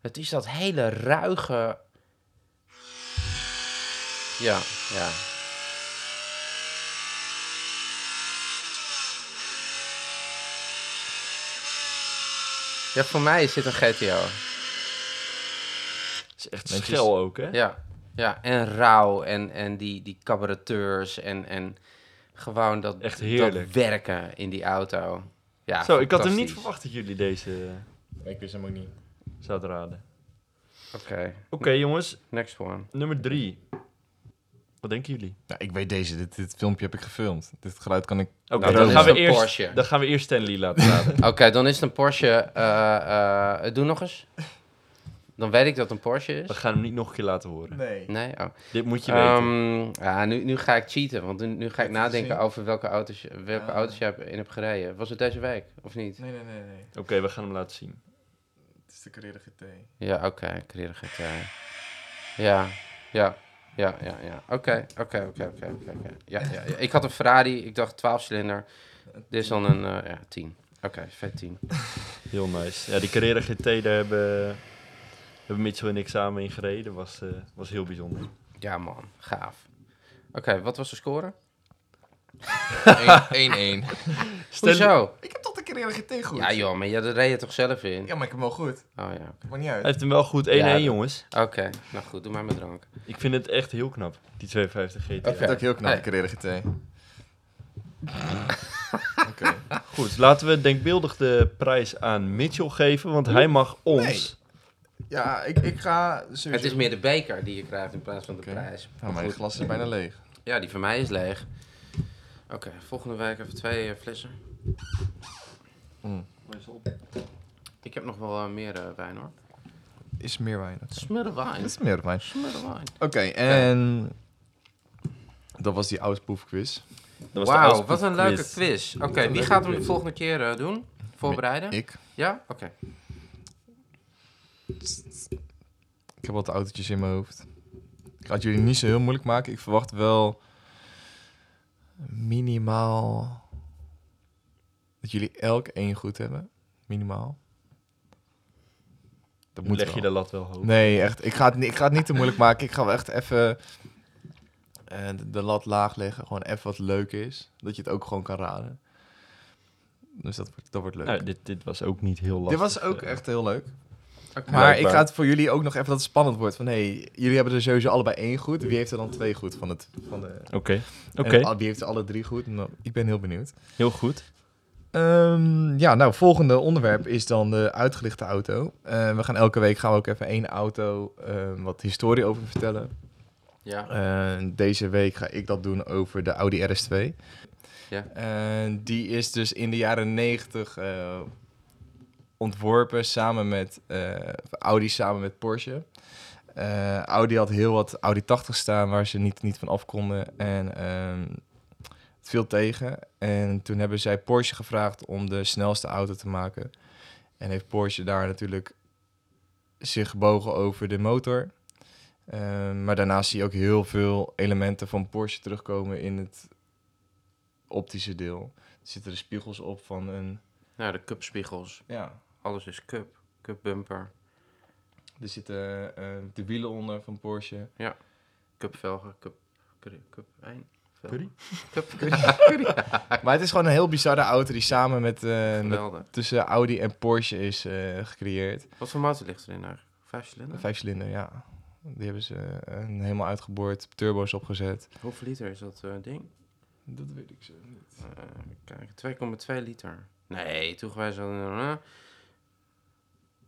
[SPEAKER 3] Het is dat hele ruige... Ja, ja. Ja, voor mij is dit een GTO.
[SPEAKER 2] is echt
[SPEAKER 1] Netjes.
[SPEAKER 2] schel ook, hè?
[SPEAKER 3] Ja, ja. en rauw en, en die, die cabareteurs en, en gewoon dat,
[SPEAKER 2] Echt heerlijk.
[SPEAKER 3] dat werken in die auto. Ja,
[SPEAKER 2] Zo, ik had hem niet verwacht dat jullie deze
[SPEAKER 1] Ik wist hem ook niet.
[SPEAKER 2] zouden raden.
[SPEAKER 3] Oké,
[SPEAKER 2] Oké, jongens.
[SPEAKER 3] next one.
[SPEAKER 2] Nummer drie. Wat denken jullie?
[SPEAKER 1] Ja, ik weet deze. Dit, dit filmpje heb ik gefilmd. Dit geluid kan ik...
[SPEAKER 2] Oké,
[SPEAKER 3] Nou,
[SPEAKER 2] dan,
[SPEAKER 3] dan
[SPEAKER 2] gaan we eerst,
[SPEAKER 3] Porsche.
[SPEAKER 2] dan gaan we eerst Stanley laten raden.
[SPEAKER 3] Oké, dan is het een Porsche. eh, eh, doe nog eens. Dan weet ik dat het een Porsche
[SPEAKER 2] we
[SPEAKER 3] is.
[SPEAKER 2] gaan hem niet nog een keer laten horen.
[SPEAKER 1] Nee.
[SPEAKER 3] Nee? Oh.
[SPEAKER 2] Dit moet je weten.
[SPEAKER 3] Ehm, ja, nu, nu ga ik cheaten, want nu, nu ga ik nadenken over welke auto's, je- welke
[SPEAKER 1] Ja.
[SPEAKER 3] auto's je hebt- in hebt gereden. Was het deze week, of niet?
[SPEAKER 1] Nee, nee, nee, nee.
[SPEAKER 2] Oké, we gaan hem laten zien.
[SPEAKER 1] Het is de Carrera GT.
[SPEAKER 3] Ja, oké, Carrera GT. Ja, ja, ja, ja, ja. Oké, oké, oké, oké, oké. oké. Ja, ja, ja. Ik had een Ferrari, ik dacht 12 cilinder. Dit is dan een eh, ja, 10. Oké, vet 10.
[SPEAKER 2] Heel nice. Ja, die Carrera GT, daar hebben, hebben Mitchell en ik samen in gereden. Was, eh, was heel bijzonder.
[SPEAKER 3] Ja, man, gaaf. Oké, wat was de score?
[SPEAKER 1] 1-1.
[SPEAKER 3] Hoezo?
[SPEAKER 1] Ik heb toch Carrera GT goed?
[SPEAKER 3] Ja, joh, maar ja, dat reed je toch zelf in?
[SPEAKER 1] Ja, maar ik heb hem wel goed.
[SPEAKER 3] Oh ja,
[SPEAKER 1] Maakt niet
[SPEAKER 2] Hij
[SPEAKER 1] uit.
[SPEAKER 2] heeft hem wel goed 1-1,
[SPEAKER 3] Ja, dat-
[SPEAKER 2] jongens.
[SPEAKER 3] oké. Nou goed, doe maar met drank.
[SPEAKER 2] Ik vind het echt heel knap, die 250 GT.
[SPEAKER 1] Ik vind het ook heel knap,
[SPEAKER 3] Hey.
[SPEAKER 1] de Carrera GT. Oké.
[SPEAKER 2] Goed, laten we denkbeeldig de prijs aan Mitchell geven, want hij mag ons...
[SPEAKER 1] Ja, ik, ik ga sowieso...
[SPEAKER 3] Het is meer de beker die je krijgt in plaats van de
[SPEAKER 1] Oké.
[SPEAKER 3] prijs.
[SPEAKER 1] Nou, mijn
[SPEAKER 3] Goed.
[SPEAKER 1] glas is bijna leeg.
[SPEAKER 3] Ja, die van mij is leeg. Oké, volgende week even twee eh, flessen.
[SPEAKER 1] Mm.
[SPEAKER 3] Ik heb nog wel eh, meer eh, wijn hoor.
[SPEAKER 1] Is meer wijn. oké.
[SPEAKER 3] Smurre wijn.
[SPEAKER 1] Het is meer wijn.
[SPEAKER 3] Smurre wijn.
[SPEAKER 1] Oké, en... Dat was die Auspoef quiz.
[SPEAKER 2] Dat was de
[SPEAKER 3] Wauw, wat een leuke
[SPEAKER 2] quiz.
[SPEAKER 3] quiz. Oké,
[SPEAKER 1] een
[SPEAKER 3] wie
[SPEAKER 1] leuke
[SPEAKER 3] gaat hem de
[SPEAKER 1] quiz.
[SPEAKER 3] volgende keer eh, doen? Voorbereiden?
[SPEAKER 1] Ik.
[SPEAKER 3] Ja? Oké.
[SPEAKER 1] Ik heb wat autootjes in mijn hoofd. Ik ga het jullie niet zo heel moeilijk maken. Ik verwacht wel minimaal dat jullie elk één goed hebben. Minimaal. Dat moet
[SPEAKER 2] Leg
[SPEAKER 1] wel.
[SPEAKER 2] je de lat wel hoog.
[SPEAKER 1] Nee, echt. Ik ga, het, niet- ik ga het niet te moeilijk maken. Ik ga wel echt even eh, de, de lat laag leggen. Gewoon even wat leuk is. Dat je het ook gewoon kan raden. Dus dat wordt, dat wordt leuk.
[SPEAKER 2] Nou, dit, dit was ook niet heel lastig.
[SPEAKER 1] Dit was ook
[SPEAKER 2] eh.
[SPEAKER 1] echt heel leuk.
[SPEAKER 3] Oké.
[SPEAKER 1] Maar ik ga het voor jullie ook nog even dat het spannend wordt. Van hey, jullie hebben er sowieso allebei één goed. Wie heeft er dan twee goed van het? Van de,
[SPEAKER 2] Oké, oké.
[SPEAKER 1] Al- wie heeft er alle drie goed? Nou, ik ben heel benieuwd.
[SPEAKER 2] heel goed.
[SPEAKER 1] Ehm, ja, nou, volgende onderwerp is dan de uitgelichte auto. Eh, we gaan elke week gaan we ook even één auto ehm, wat historie over vertellen.
[SPEAKER 3] Ja.
[SPEAKER 1] Eh, deze week ga ik dat doen over de Audi RS2.
[SPEAKER 3] Ja.
[SPEAKER 1] En die is dus in de jaren 90 eh, ontworpen samen met uh, Audi, samen met Porsche. Uh, Audi had heel wat Audi 80 staan waar ze niet, niet van af konden. En um, het viel tegen. En toen hebben zij Porsche gevraagd om de snelste auto te maken. En heeft Porsche daar natuurlijk zich gebogen over de motor. Uh, maar daarnaast zie je ook heel veel elementen van Porsche terugkomen in het optische deel. Er zitten de spiegels op van een...
[SPEAKER 3] Ja, de cupspiegels.
[SPEAKER 1] Ja.
[SPEAKER 3] Alles is cup. Cup bumper.
[SPEAKER 1] Er zitten uh, de wielen onder van Porsche.
[SPEAKER 3] Ja. Cup velgen, cup... Cup 1.
[SPEAKER 2] Curry?
[SPEAKER 3] Cup, curry.
[SPEAKER 1] maar het is gewoon een heel bizarre auto die samen met, uh, met tussen Audi en Porsche is uh, gecreëerd.
[SPEAKER 3] Wat voor motor ligt erin eigenlijk? Vijf cilinder?
[SPEAKER 1] Vijf cilinder, ja. Die hebben ze uh, helemaal uitgeboord, turbo's opgezet.
[SPEAKER 3] Hoeveel liter is dat uh, ding?
[SPEAKER 1] Dat weet ik zo niet.
[SPEAKER 3] Uh, kijk, 2,2 liter. Nee, toegewijs al.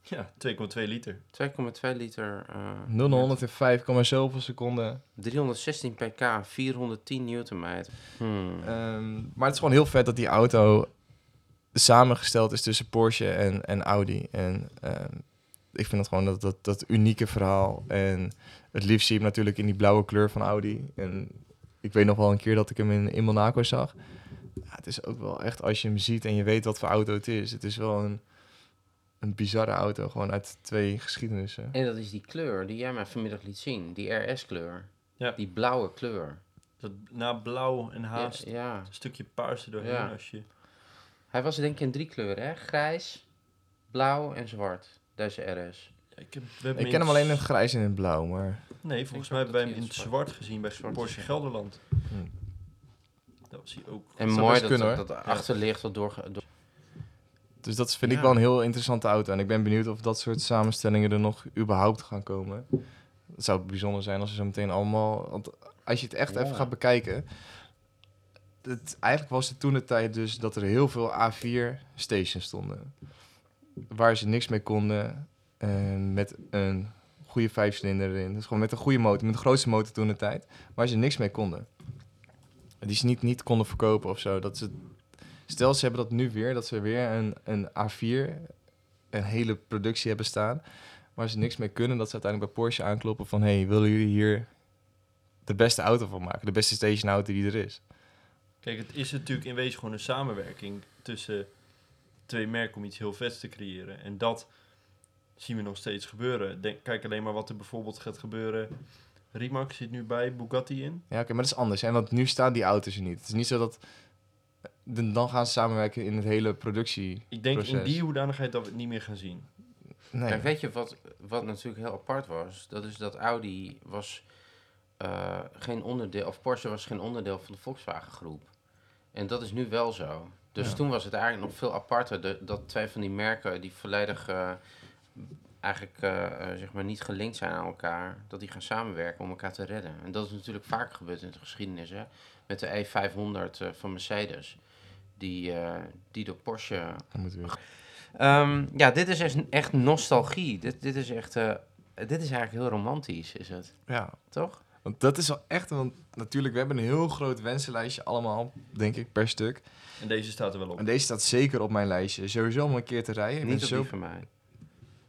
[SPEAKER 2] Ja, 2,2 liter.
[SPEAKER 3] 2,2 liter. Uh,
[SPEAKER 1] 0 naar 105, zoveel seconden.
[SPEAKER 3] 316 pk, 410 newtonmeter. Hmm.
[SPEAKER 1] Um, maar het is gewoon heel vet dat die auto samengesteld is tussen Porsche en, en Audi. En um, ik vind het gewoon dat, dat, dat unieke verhaal. En het liefst zie je hem natuurlijk in die blauwe kleur van Audi. En ik weet nog wel een keer dat ik hem in, in Monaco zag. Ja, het is ook wel echt, als je hem ziet en je weet wat voor auto het is. Het is wel een, een bizarre auto, gewoon uit twee geschiedenissen.
[SPEAKER 3] En dat is die kleur die jij mij vanmiddag liet zien. Die RS-kleur.
[SPEAKER 2] Ja.
[SPEAKER 3] Die blauwe kleur.
[SPEAKER 2] Dat na blauw en haast
[SPEAKER 3] Ja, ja.
[SPEAKER 2] een stukje paars er doorheen
[SPEAKER 3] Ja.
[SPEAKER 2] als je...
[SPEAKER 3] Hij was denk ik in drie kleuren, hè? Grijs, blauw en zwart. Deze RS.
[SPEAKER 2] Ja, ik, heb, we hebben
[SPEAKER 1] Ik ken hem alleen in
[SPEAKER 2] het
[SPEAKER 1] grijs en in het blauw, maar...
[SPEAKER 2] Nee, volgens
[SPEAKER 3] Ik
[SPEAKER 2] mij hebben wij hem in het zwart gezien bij
[SPEAKER 3] Zwart
[SPEAKER 2] Porsche. Gelderland.
[SPEAKER 1] Hm.
[SPEAKER 2] Dat was hij ook.
[SPEAKER 3] En mooi dat,
[SPEAKER 1] kunnen,
[SPEAKER 3] dat, achterlicht wat door, door...
[SPEAKER 1] Dus dat vind ik wel een heel interessante auto. En ik ben benieuwd of dat soort samenstellingen er nog überhaupt gaan komen. Het zou bijzonder zijn als ze zo meteen allemaal... Want als je het echt
[SPEAKER 3] Ja.
[SPEAKER 1] even gaat bekijken... Het, eigenlijk was het toen de tijd dus dat er heel veel A4 stations stonden. Waar ze niks mee konden. En met een goede vijfcilinder erin. Dus gewoon met een goede motor. Met de grootste motor toen de tijd. Waar ze niks mee konden. Die ze niet, niet konden verkopen of zo. Dat ze Stel, ze hebben dat nu weer, dat ze weer een, een A4, een hele productie hebben staan, waar ze niks mee kunnen, dat ze uiteindelijk bij Porsche aankloppen van, hey, willen jullie hier de beste auto van maken? De beste station auto die er is.
[SPEAKER 2] Kijk, het is natuurlijk in wezen gewoon een samenwerking tussen twee merken om iets heel vets te creëren. En dat zien we nog steeds gebeuren. Denk, kijk alleen maar wat er bijvoorbeeld gaat gebeuren. Rimac zit nu bij Bugatti in.
[SPEAKER 1] Ja, oké, maar dat is anders. En want nu staan die auto's er niet. Het is niet zo dat, dan gaan ze samenwerken in het hele productie.
[SPEAKER 2] Ik denk in die hoedanigheid dat we het niet meer gaan zien.
[SPEAKER 1] Nee.
[SPEAKER 3] Kijk, weet je wat, wat natuurlijk heel apart was? Dat is dat Audi was eh, geen onderdeel, of Porsche was geen onderdeel van de Volkswagen groep. En dat is nu wel zo. Dus
[SPEAKER 1] Ja.
[SPEAKER 3] toen was het eigenlijk nog veel aparter de- dat twee van die merken die volledig eh, eigenlijk eh, eh, zeg maar niet gelinkt zijn aan elkaar, dat die gaan samenwerken om elkaar te redden. En dat is natuurlijk vaker gebeurd in de geschiedenis, hè? Met de E500 eh, van Mercedes, die, eh, die door Porsche Ehm, ja, dit is echt, echt nostalgie. Dit, dit is echt, eh, dit is eigenlijk heel romantisch, is het,
[SPEAKER 1] Ja,
[SPEAKER 3] toch?
[SPEAKER 1] want dat is wel echt, want natuurlijk, we hebben een heel groot wensenlijstje allemaal, denk ik, per stuk.
[SPEAKER 2] En deze staat er wel op.
[SPEAKER 1] En deze staat zeker op mijn lijstje. Sowieso om een keer te rijden. Ik ben
[SPEAKER 3] Niet op
[SPEAKER 1] zo
[SPEAKER 3] die van mij.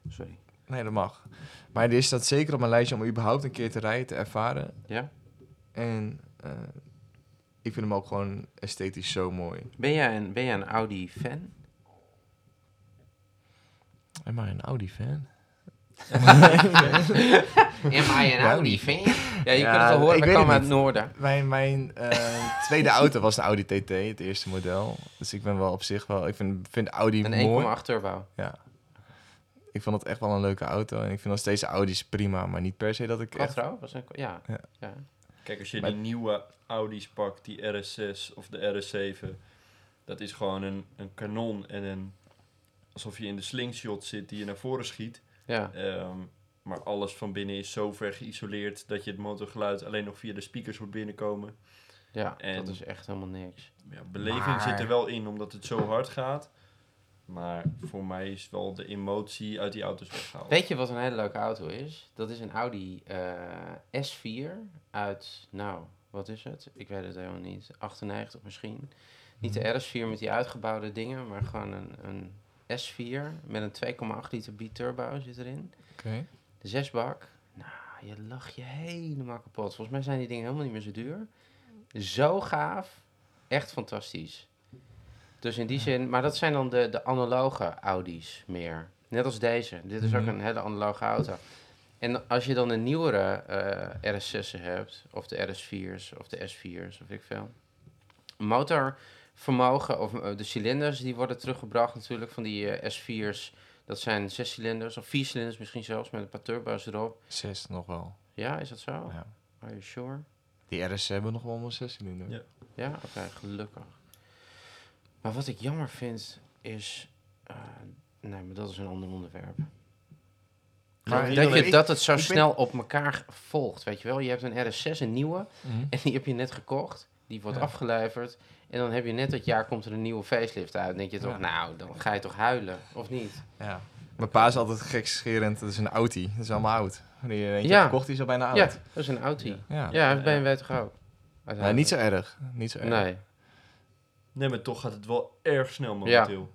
[SPEAKER 3] Sorry.
[SPEAKER 1] Nee, dat mag. Maar deze staat zeker op mijn lijstje om überhaupt een keer te rijden, te ervaren.
[SPEAKER 3] Ja?
[SPEAKER 1] En eh, ik vind hem ook gewoon esthetisch zo mooi.
[SPEAKER 3] Ben jij een, ben jij een Audi-fan?
[SPEAKER 1] En maar een Audi-fan.
[SPEAKER 3] Am I
[SPEAKER 1] Ja.
[SPEAKER 3] Audi-fan? Ja, je
[SPEAKER 1] Ja,
[SPEAKER 3] kunt het al horen,
[SPEAKER 1] ik het
[SPEAKER 3] uit het noorden.
[SPEAKER 1] Mijn, mijn eh, tweede auto was een Audi TT, het eerste model. Dus ik ben wel op zich wel... Ik vind, vind Audi
[SPEAKER 3] Een
[SPEAKER 1] mooi.
[SPEAKER 3] 1,8 turbo.
[SPEAKER 1] Ja. Ik vond het echt wel een leuke auto. En ik vind nog steeds Audi's prima, maar niet per se dat ik echt...
[SPEAKER 3] Quattro? Was een, ja.
[SPEAKER 1] Ja.
[SPEAKER 3] ja.
[SPEAKER 2] Kijk, als je
[SPEAKER 1] Maar-
[SPEAKER 2] die nieuwe Audi's pakt, die RS6 of de RS7, dat is gewoon een, een kanon en een... Alsof je in de slingshot zit die je naar voren schiet.
[SPEAKER 3] ja.
[SPEAKER 2] Ehm, maar alles van binnen is zo ver geïsoleerd dat je het motorgeluid alleen nog via de speakers hoort binnenkomen.
[SPEAKER 3] Ja,
[SPEAKER 2] En-
[SPEAKER 3] dat is echt helemaal niks.
[SPEAKER 2] Ja, beleving
[SPEAKER 3] Maar-
[SPEAKER 2] zit er wel in omdat het zo hard gaat. Maar voor mij is wel de emotie uit die auto's weggehaald.
[SPEAKER 3] Weet je wat een hele leuke auto is? Dat is een Audi eh, S4 uit, nou, wat is het? Ik weet het helemaal niet. 98 misschien. Niet de RS4 met die uitgebouwde dingen, maar gewoon een, een S4 met een 2,8 liter biturbo zit erin.
[SPEAKER 1] Oké.
[SPEAKER 3] De zesbak. Nou, je lacht je helemaal kapot. Volgens mij zijn die dingen helemaal niet meer zo duur. Zo gaaf. Echt fantastisch. Dus in die zin, maar dat zijn dan de, de analoge Audi's meer. Net als deze. Dit is ook
[SPEAKER 1] Mhm.
[SPEAKER 3] een hele analoge auto. En als je dan een nieuwere eh RS6'en hebt, of de RS4's, of de S4's, of ik veel. Motorvermogen, of eh, de cilinders, die worden teruggebracht natuurlijk van die eh, S4's. Dat zijn zes cilinders, of vier cilinders misschien zelfs, met een paar turbo's erop.
[SPEAKER 1] Zes nog wel.
[SPEAKER 3] Ja, is dat zo?
[SPEAKER 1] Ja.
[SPEAKER 3] Are you sure?
[SPEAKER 1] Die RS hebben nog wel een zes cilinder.
[SPEAKER 2] Ja.
[SPEAKER 3] Ja, oké, gelukkig. Maar wat ik jammer vind is. eh, nee, maar dat is een ander onderwerp.
[SPEAKER 1] Maar
[SPEAKER 3] dat, je, dat het zo snel op elkaar volgt, weet je wel. Je hebt een RS6, een nieuwe,
[SPEAKER 1] Mhm.
[SPEAKER 3] en die heb je net gekocht. Die wordt
[SPEAKER 1] Ja.
[SPEAKER 3] afgeleverd. En dan heb je net dat jaar komt er een nieuwe facelift uit. Dan denk je toch,
[SPEAKER 1] Ja.
[SPEAKER 3] nou, dan ga je toch huilen, of niet?
[SPEAKER 1] Ja. Mijn pa is altijd gekscherend. Dat is een Audi. Dat is allemaal oud. Wanneer je eentje
[SPEAKER 3] Ja.
[SPEAKER 1] gekocht, die is al bijna oud.
[SPEAKER 3] Ja, dat is een Audi.
[SPEAKER 1] Ja.
[SPEAKER 3] Ja,
[SPEAKER 2] Ja.
[SPEAKER 3] BMW toch ook?
[SPEAKER 1] Nee, niet zo erg. Niet zo erg.
[SPEAKER 3] Nee,
[SPEAKER 2] Nee, maar toch gaat het wel erg snel momenteel.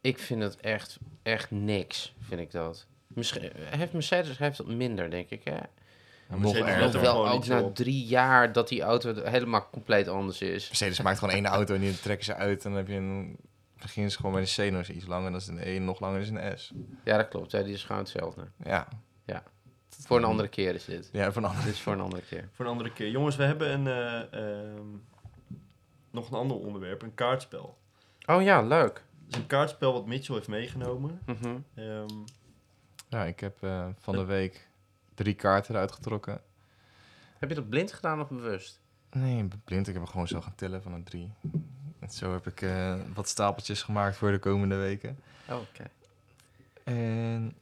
[SPEAKER 3] ik vind het echt, echt niks, vind ik dat. Misschien heeft Mercedes heeft dat minder, denk ik, hè?
[SPEAKER 2] Mercedes
[SPEAKER 3] Nog
[SPEAKER 2] er
[SPEAKER 3] wel ook na
[SPEAKER 2] op.
[SPEAKER 3] drie jaar dat die auto helemaal compleet anders is.
[SPEAKER 1] Mercedes maakt gewoon één auto en die trekken ze uit. En dan heb je een... Begin ze gewoon met een C nog eens iets langer. Dan is een E nog langer is een S.
[SPEAKER 3] Ja, dat klopt. Ja, die is gewoon hetzelfde.
[SPEAKER 1] Ja.
[SPEAKER 3] Ja. Voor een andere keer is dit.
[SPEAKER 1] Ja, van andere.
[SPEAKER 3] Dit is voor een andere keer.
[SPEAKER 2] Voor een andere keer. Jongens, we hebben een, eh, ehm, nog een ander onderwerp, een kaartspel.
[SPEAKER 3] Oh ja, leuk.
[SPEAKER 2] Het is een kaartspel wat Mitchell heeft meegenomen.
[SPEAKER 1] Ja, ik heb eh, van de week drie kaarten eruit getrokken.
[SPEAKER 3] Heb je dat blind gedaan of bewust?
[SPEAKER 1] Nee, blind. Ik heb er gewoon zo gaan tellen van een drie. En zo heb ik eh, wat stapeltjes gemaakt voor de komende weken.
[SPEAKER 3] Oh, oké.
[SPEAKER 1] En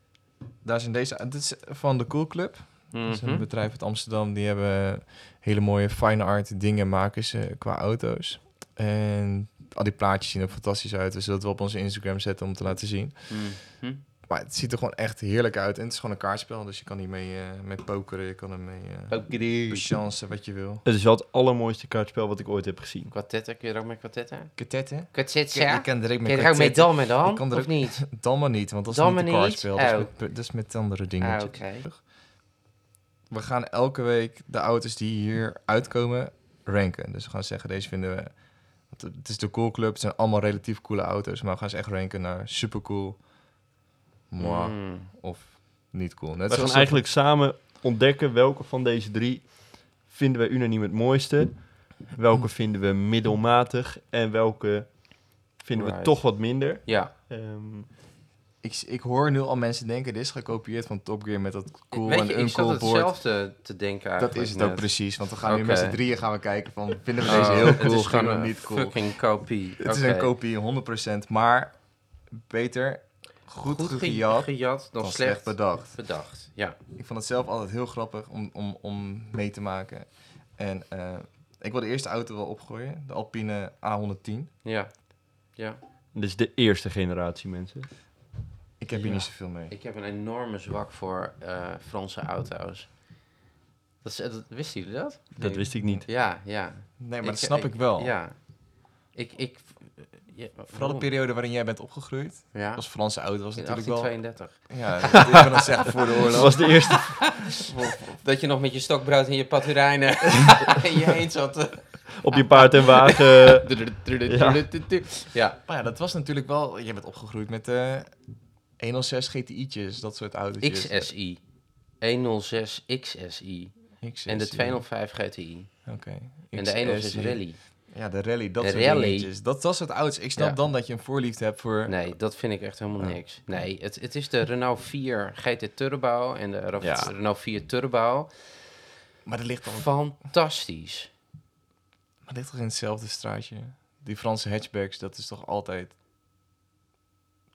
[SPEAKER 1] daar zijn deze... Dit is van de Cool Club. Dat is een
[SPEAKER 3] Mhm.
[SPEAKER 1] bedrijf uit Amsterdam. Die hebben hele mooie fine art dingen maken ze qua auto's. En al die plaatjes zien er fantastisch uit. We zullen het wel op onze Instagram zetten om te laten zien.
[SPEAKER 3] Mhm.
[SPEAKER 1] Maar het ziet er gewoon echt heerlijk uit. En het is gewoon een kaartspel. Dus je kan hiermee eh mee pokeren. Je kan ermee eh
[SPEAKER 3] Oké.
[SPEAKER 1] chancen wat je wil.
[SPEAKER 2] het is wel het allermooiste kaartspel wat ik ooit heb gezien.
[SPEAKER 3] Kwartetten, kun je er ook met kwartetten?
[SPEAKER 1] Katetten? Je
[SPEAKER 3] Kwartetten?
[SPEAKER 1] kan direct
[SPEAKER 3] Kun
[SPEAKER 1] met
[SPEAKER 3] je er ook mee
[SPEAKER 1] kwartetten.
[SPEAKER 3] dammen dan?
[SPEAKER 1] Ik kan er
[SPEAKER 3] Of
[SPEAKER 1] ook-
[SPEAKER 3] niet?
[SPEAKER 1] Dan maar niet, want dat is niet een kaartspel. Dat, is
[SPEAKER 3] Oh.
[SPEAKER 1] met, dat is met andere
[SPEAKER 3] Ah,
[SPEAKER 1] dingetjes.
[SPEAKER 3] oké.
[SPEAKER 1] We gaan elke week de auto's die hier uitkomen ranken. Dus we gaan zeggen, deze vinden we... Want het is de cool club, het zijn allemaal relatief coole auto's. Maar we gaan ze echt ranken naar super cool, moi
[SPEAKER 3] Mm.
[SPEAKER 1] of niet cool. Net
[SPEAKER 2] We gaan eigenlijk samen ontdekken welke van deze drie vinden we unaniem het mooiste. Welke vinden we middelmatig en welke vinden we toch wat minder.
[SPEAKER 3] Ja.
[SPEAKER 2] Ehm,
[SPEAKER 1] ik, ik hoor nu al mensen denken, dit is gekopieerd van Top Gear met dat cool
[SPEAKER 3] Weet
[SPEAKER 1] en
[SPEAKER 3] je, ik
[SPEAKER 1] uncool board.
[SPEAKER 3] hetzelfde te denken
[SPEAKER 1] Dat
[SPEAKER 3] eigenlijk
[SPEAKER 1] is het ook precies, want we gaan nu met z'n drieën gaan we kijken van, vinden we
[SPEAKER 3] Oh,
[SPEAKER 1] deze heel
[SPEAKER 3] Het
[SPEAKER 1] cool
[SPEAKER 3] is
[SPEAKER 1] of vinden
[SPEAKER 3] gewoon een
[SPEAKER 1] niet cool.
[SPEAKER 3] fucking kopie.
[SPEAKER 1] Het is een kopie, 100%. Maar beter goed,
[SPEAKER 3] Goed ge-
[SPEAKER 1] gejat
[SPEAKER 3] gejat dan
[SPEAKER 1] dan
[SPEAKER 3] slecht
[SPEAKER 1] slecht bedacht.
[SPEAKER 3] bedacht. Ja.
[SPEAKER 1] Ik vond het zelf altijd heel grappig om, om, om mee te maken. En eh, ik wil de eerste auto wel opgooien. De Alpine A110.
[SPEAKER 3] Ja. Ja.
[SPEAKER 2] dit is de eerste generatie mensen.
[SPEAKER 1] Ik heb hier niet zoveel mee.
[SPEAKER 3] Ik heb een enorme zwak voor eh, Franse auto's. Dat, is, dat, wisten jullie dat?
[SPEAKER 2] Dat
[SPEAKER 3] Nee.
[SPEAKER 2] wist ik niet.
[SPEAKER 3] Ja, ja.
[SPEAKER 1] Nee, maar dat snap ik, wel.
[SPEAKER 3] Ja. Ik, ik... ja,
[SPEAKER 1] Vooral de periode waarin jij bent opgegroeid.
[SPEAKER 3] Ja.
[SPEAKER 1] Als Franse auto was
[SPEAKER 3] In
[SPEAKER 1] natuurlijk wel...
[SPEAKER 3] 1832.
[SPEAKER 1] Ja, ik wil dan zeggen voor de
[SPEAKER 2] Dat
[SPEAKER 1] oorlog.
[SPEAKER 2] was de eerste.
[SPEAKER 3] Dat je nog met je stokbrood en je paturijnen in je heen zat. eh.
[SPEAKER 2] Op je paard en wagen.
[SPEAKER 3] Ja.
[SPEAKER 1] Maar ja, dat was natuurlijk wel... Jij bent opgegroeid met 106 GTI'tjes, dat soort autootjes.
[SPEAKER 3] XSI. 106 XSI.
[SPEAKER 1] XSI.
[SPEAKER 3] En de 205 GTI.
[SPEAKER 1] Oké.
[SPEAKER 3] En de 106
[SPEAKER 1] XSI.
[SPEAKER 3] Rally.
[SPEAKER 1] Ja, de rally, dat
[SPEAKER 3] De
[SPEAKER 1] soort
[SPEAKER 3] rally.
[SPEAKER 1] dingetjes. Dat, dat soort auto's. Ik snap
[SPEAKER 3] Ja.
[SPEAKER 1] dan dat je een voorliefde hebt voor...
[SPEAKER 3] Nee, dat vind ik echt helemaal
[SPEAKER 1] Oh.
[SPEAKER 3] niks. Nee, het, het is de Renault 4 GT Turbo en de
[SPEAKER 2] Ja.
[SPEAKER 3] Renault 4 Turbo.
[SPEAKER 1] Maar dat ligt, dan,
[SPEAKER 3] Fantastisch.
[SPEAKER 1] maar dat ligt toch in hetzelfde straatje? Die Franse hatchbacks, dat is toch altijd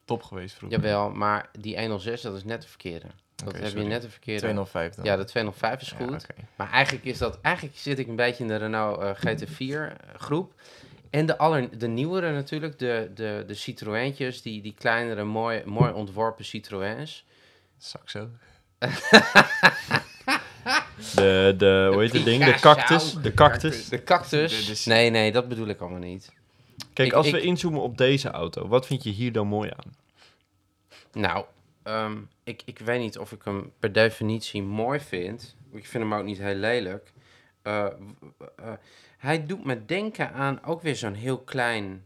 [SPEAKER 1] top geweest vroeger?
[SPEAKER 3] Jawel, maar die 106, dat is net de verkeerde. Dat heb je net de verkeerde.
[SPEAKER 1] 205 dan?
[SPEAKER 3] Ja, de 205 is
[SPEAKER 1] Ja,
[SPEAKER 3] goed. Maar eigenlijk is dat... Eigenlijk zit ik een beetje in de Renault eh, GT4 groep. En de, aller, de nieuwere natuurlijk, de, de, de Citroëntjes, die, die kleinere, mooi, mooi ontworpen Citroëns.
[SPEAKER 1] Saxo.
[SPEAKER 2] De, de, hoe heet het ding? De cactus. De cactus.
[SPEAKER 3] De cactus. Nee, nee, dat bedoel ik allemaal niet.
[SPEAKER 2] Kijk,
[SPEAKER 3] Ik-
[SPEAKER 2] als
[SPEAKER 3] ik-
[SPEAKER 2] we inzoomen op deze auto, wat vind je hier dan mooi aan?
[SPEAKER 3] Nou, ehm, ik, ik weet niet of ik hem per definitie mooi vind. Ik vind hem ook niet heel lelijk. Eh, eh, hij doet me denken aan ook weer zo'n heel klein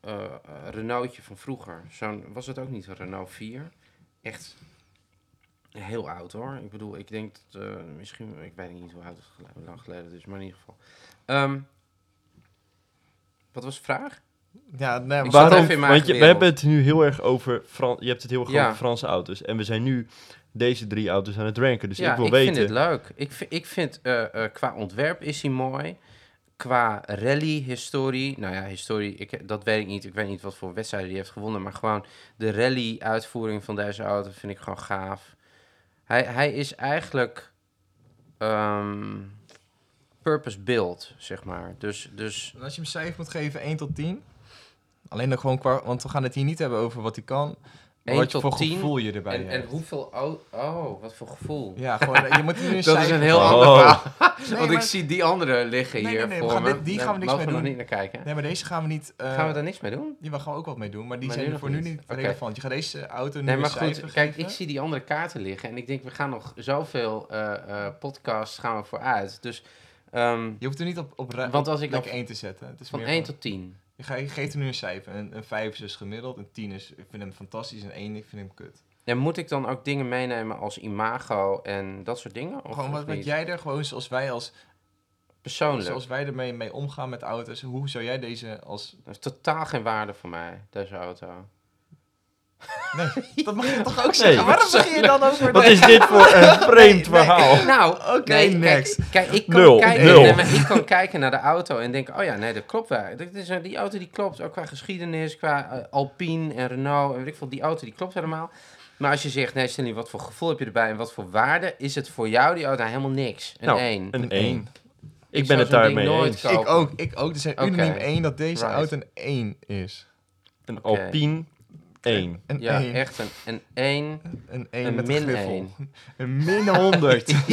[SPEAKER 3] eh, Renaultje van vroeger. Zo'n, was het ook niet een Renault 4? Echt heel oud hoor. Ik bedoel, ik denk dat misschien, ik weet niet hoe oud het lang geleden is, maar in ieder geval. Ehm, wat was de vraag?
[SPEAKER 1] Ja, nee,
[SPEAKER 3] Ik
[SPEAKER 1] maar
[SPEAKER 3] zat
[SPEAKER 2] Waarom?
[SPEAKER 3] even in mijn
[SPEAKER 2] Want je, we hebben het nu heel erg over... Fran je hebt het heel erg
[SPEAKER 3] Ja.
[SPEAKER 2] over Franse auto's. En we zijn nu deze drie auto's aan het ranken. Dus
[SPEAKER 3] ja,
[SPEAKER 2] ik wil
[SPEAKER 3] ik
[SPEAKER 2] weten...
[SPEAKER 3] vind het leuk. Ik, vind- ik vind eh, eh, qua ontwerp is hij mooi. Qua rally-historie, nou ja, historie, ik, dat weet ik niet. Ik weet niet wat voor wedstrijden hij heeft gewonnen. Maar gewoon de rally-uitvoering van deze auto vind ik gewoon gaaf. Hij, hij is eigenlijk ehm, purpose-built, zeg maar. Dus, dus
[SPEAKER 1] als je hem cijfer moet geven, 1 tot 10. Alleen dan gewoon qua... Want we gaan het hier niet hebben over wat hij kan. Maar
[SPEAKER 3] 1
[SPEAKER 1] wat
[SPEAKER 3] tot
[SPEAKER 1] voor
[SPEAKER 3] 10.
[SPEAKER 1] gevoel je erbij
[SPEAKER 3] En, en
[SPEAKER 1] hebt.
[SPEAKER 3] hoeveel... au- Oh, wat voor gevoel.
[SPEAKER 1] Ja, gewoon, je moet hier nu een
[SPEAKER 3] Dat is een heel ander
[SPEAKER 2] Oh.
[SPEAKER 3] verhaal.
[SPEAKER 1] Nee,
[SPEAKER 3] Want ik zie die andere liggen
[SPEAKER 1] Nee,
[SPEAKER 3] hier
[SPEAKER 1] nee, nee, we
[SPEAKER 3] voor
[SPEAKER 1] gaan
[SPEAKER 3] me.
[SPEAKER 1] dit- die
[SPEAKER 3] Daar
[SPEAKER 1] gaan we niks mee
[SPEAKER 3] we
[SPEAKER 1] doen.
[SPEAKER 3] niet naar kijken.
[SPEAKER 1] Nee, maar deze gaan we niet... eh,
[SPEAKER 3] Gaan we daar niks mee doen?
[SPEAKER 1] Die gaan we ook wat mee doen, maar die
[SPEAKER 3] Maar
[SPEAKER 1] zijn
[SPEAKER 3] nu
[SPEAKER 1] voor nu
[SPEAKER 3] niet. Oké.
[SPEAKER 1] relevant. Je gaat deze auto nu
[SPEAKER 3] Nee, maar goed, kijk,
[SPEAKER 1] geven.
[SPEAKER 3] ik zie die andere kaarten liggen en ik denk, we gaan nog zoveel eh, eh, podcasts gaan we vooruit. Dus ehm,
[SPEAKER 1] Je hoeft er niet op, op,
[SPEAKER 3] Want
[SPEAKER 1] op
[SPEAKER 3] als ik dan-
[SPEAKER 1] 1 te zetten. Het is
[SPEAKER 3] van
[SPEAKER 1] meer
[SPEAKER 3] 1 tot 10.
[SPEAKER 1] Je, je geeft hem nu een cijfer. Een, een 5 is dus gemiddeld, een 10 is... Ik vind hem fantastisch en 1 ik vind hem kut.
[SPEAKER 3] En moet ik dan ook dingen meenemen als imago en dat soort dingen? Of,
[SPEAKER 1] gewoon wat, jij er gewoon zoals wij als
[SPEAKER 3] Persoonlijk.
[SPEAKER 1] zoals wij ermee mee omgaan met auto's, hoe zou jij deze als...
[SPEAKER 3] Dat is totaal geen waarde voor mij, deze auto.
[SPEAKER 1] Dat mag je toch ook
[SPEAKER 2] zeggen?
[SPEAKER 1] Waarom begin je dan over
[SPEAKER 2] Wat is dit voor een vreemd verhaal?
[SPEAKER 3] Nou,
[SPEAKER 1] Oké,
[SPEAKER 3] nee,
[SPEAKER 1] next.
[SPEAKER 3] Kijk, kijk, ik, kan
[SPEAKER 2] Nul,
[SPEAKER 3] kijken,
[SPEAKER 2] nul.
[SPEAKER 3] nee, maar ik kan kijken naar de auto en denken, oh ja, nee, dat klopt wel. Dat is, eh, die auto die klopt, ook qua geschiedenis, qua eh, Alpine en Renault en weet ik veel, die auto die klopt helemaal. Maar als je zegt, nee, Stanley, wat voor gevoel heb je erbij en wat voor waarde, is het voor jou die auto Nou, helemaal niks. Een
[SPEAKER 2] Nou,
[SPEAKER 3] 1.
[SPEAKER 2] Een
[SPEAKER 1] Een
[SPEAKER 2] 1.
[SPEAKER 1] één.
[SPEAKER 2] Ik ben het daarmee
[SPEAKER 3] nooit
[SPEAKER 2] eens.
[SPEAKER 3] kopen.
[SPEAKER 1] Ik ook, ik ook. Er zijn unaniem één dat deze
[SPEAKER 3] Right.
[SPEAKER 1] auto een 1 is.
[SPEAKER 2] Een. Alpine 1.
[SPEAKER 1] Een
[SPEAKER 3] Ja,
[SPEAKER 1] 1.
[SPEAKER 3] echt een, een 1.
[SPEAKER 1] Een 1
[SPEAKER 3] Een
[SPEAKER 1] met
[SPEAKER 3] min
[SPEAKER 1] een griffel.
[SPEAKER 3] één.
[SPEAKER 1] Een min 100.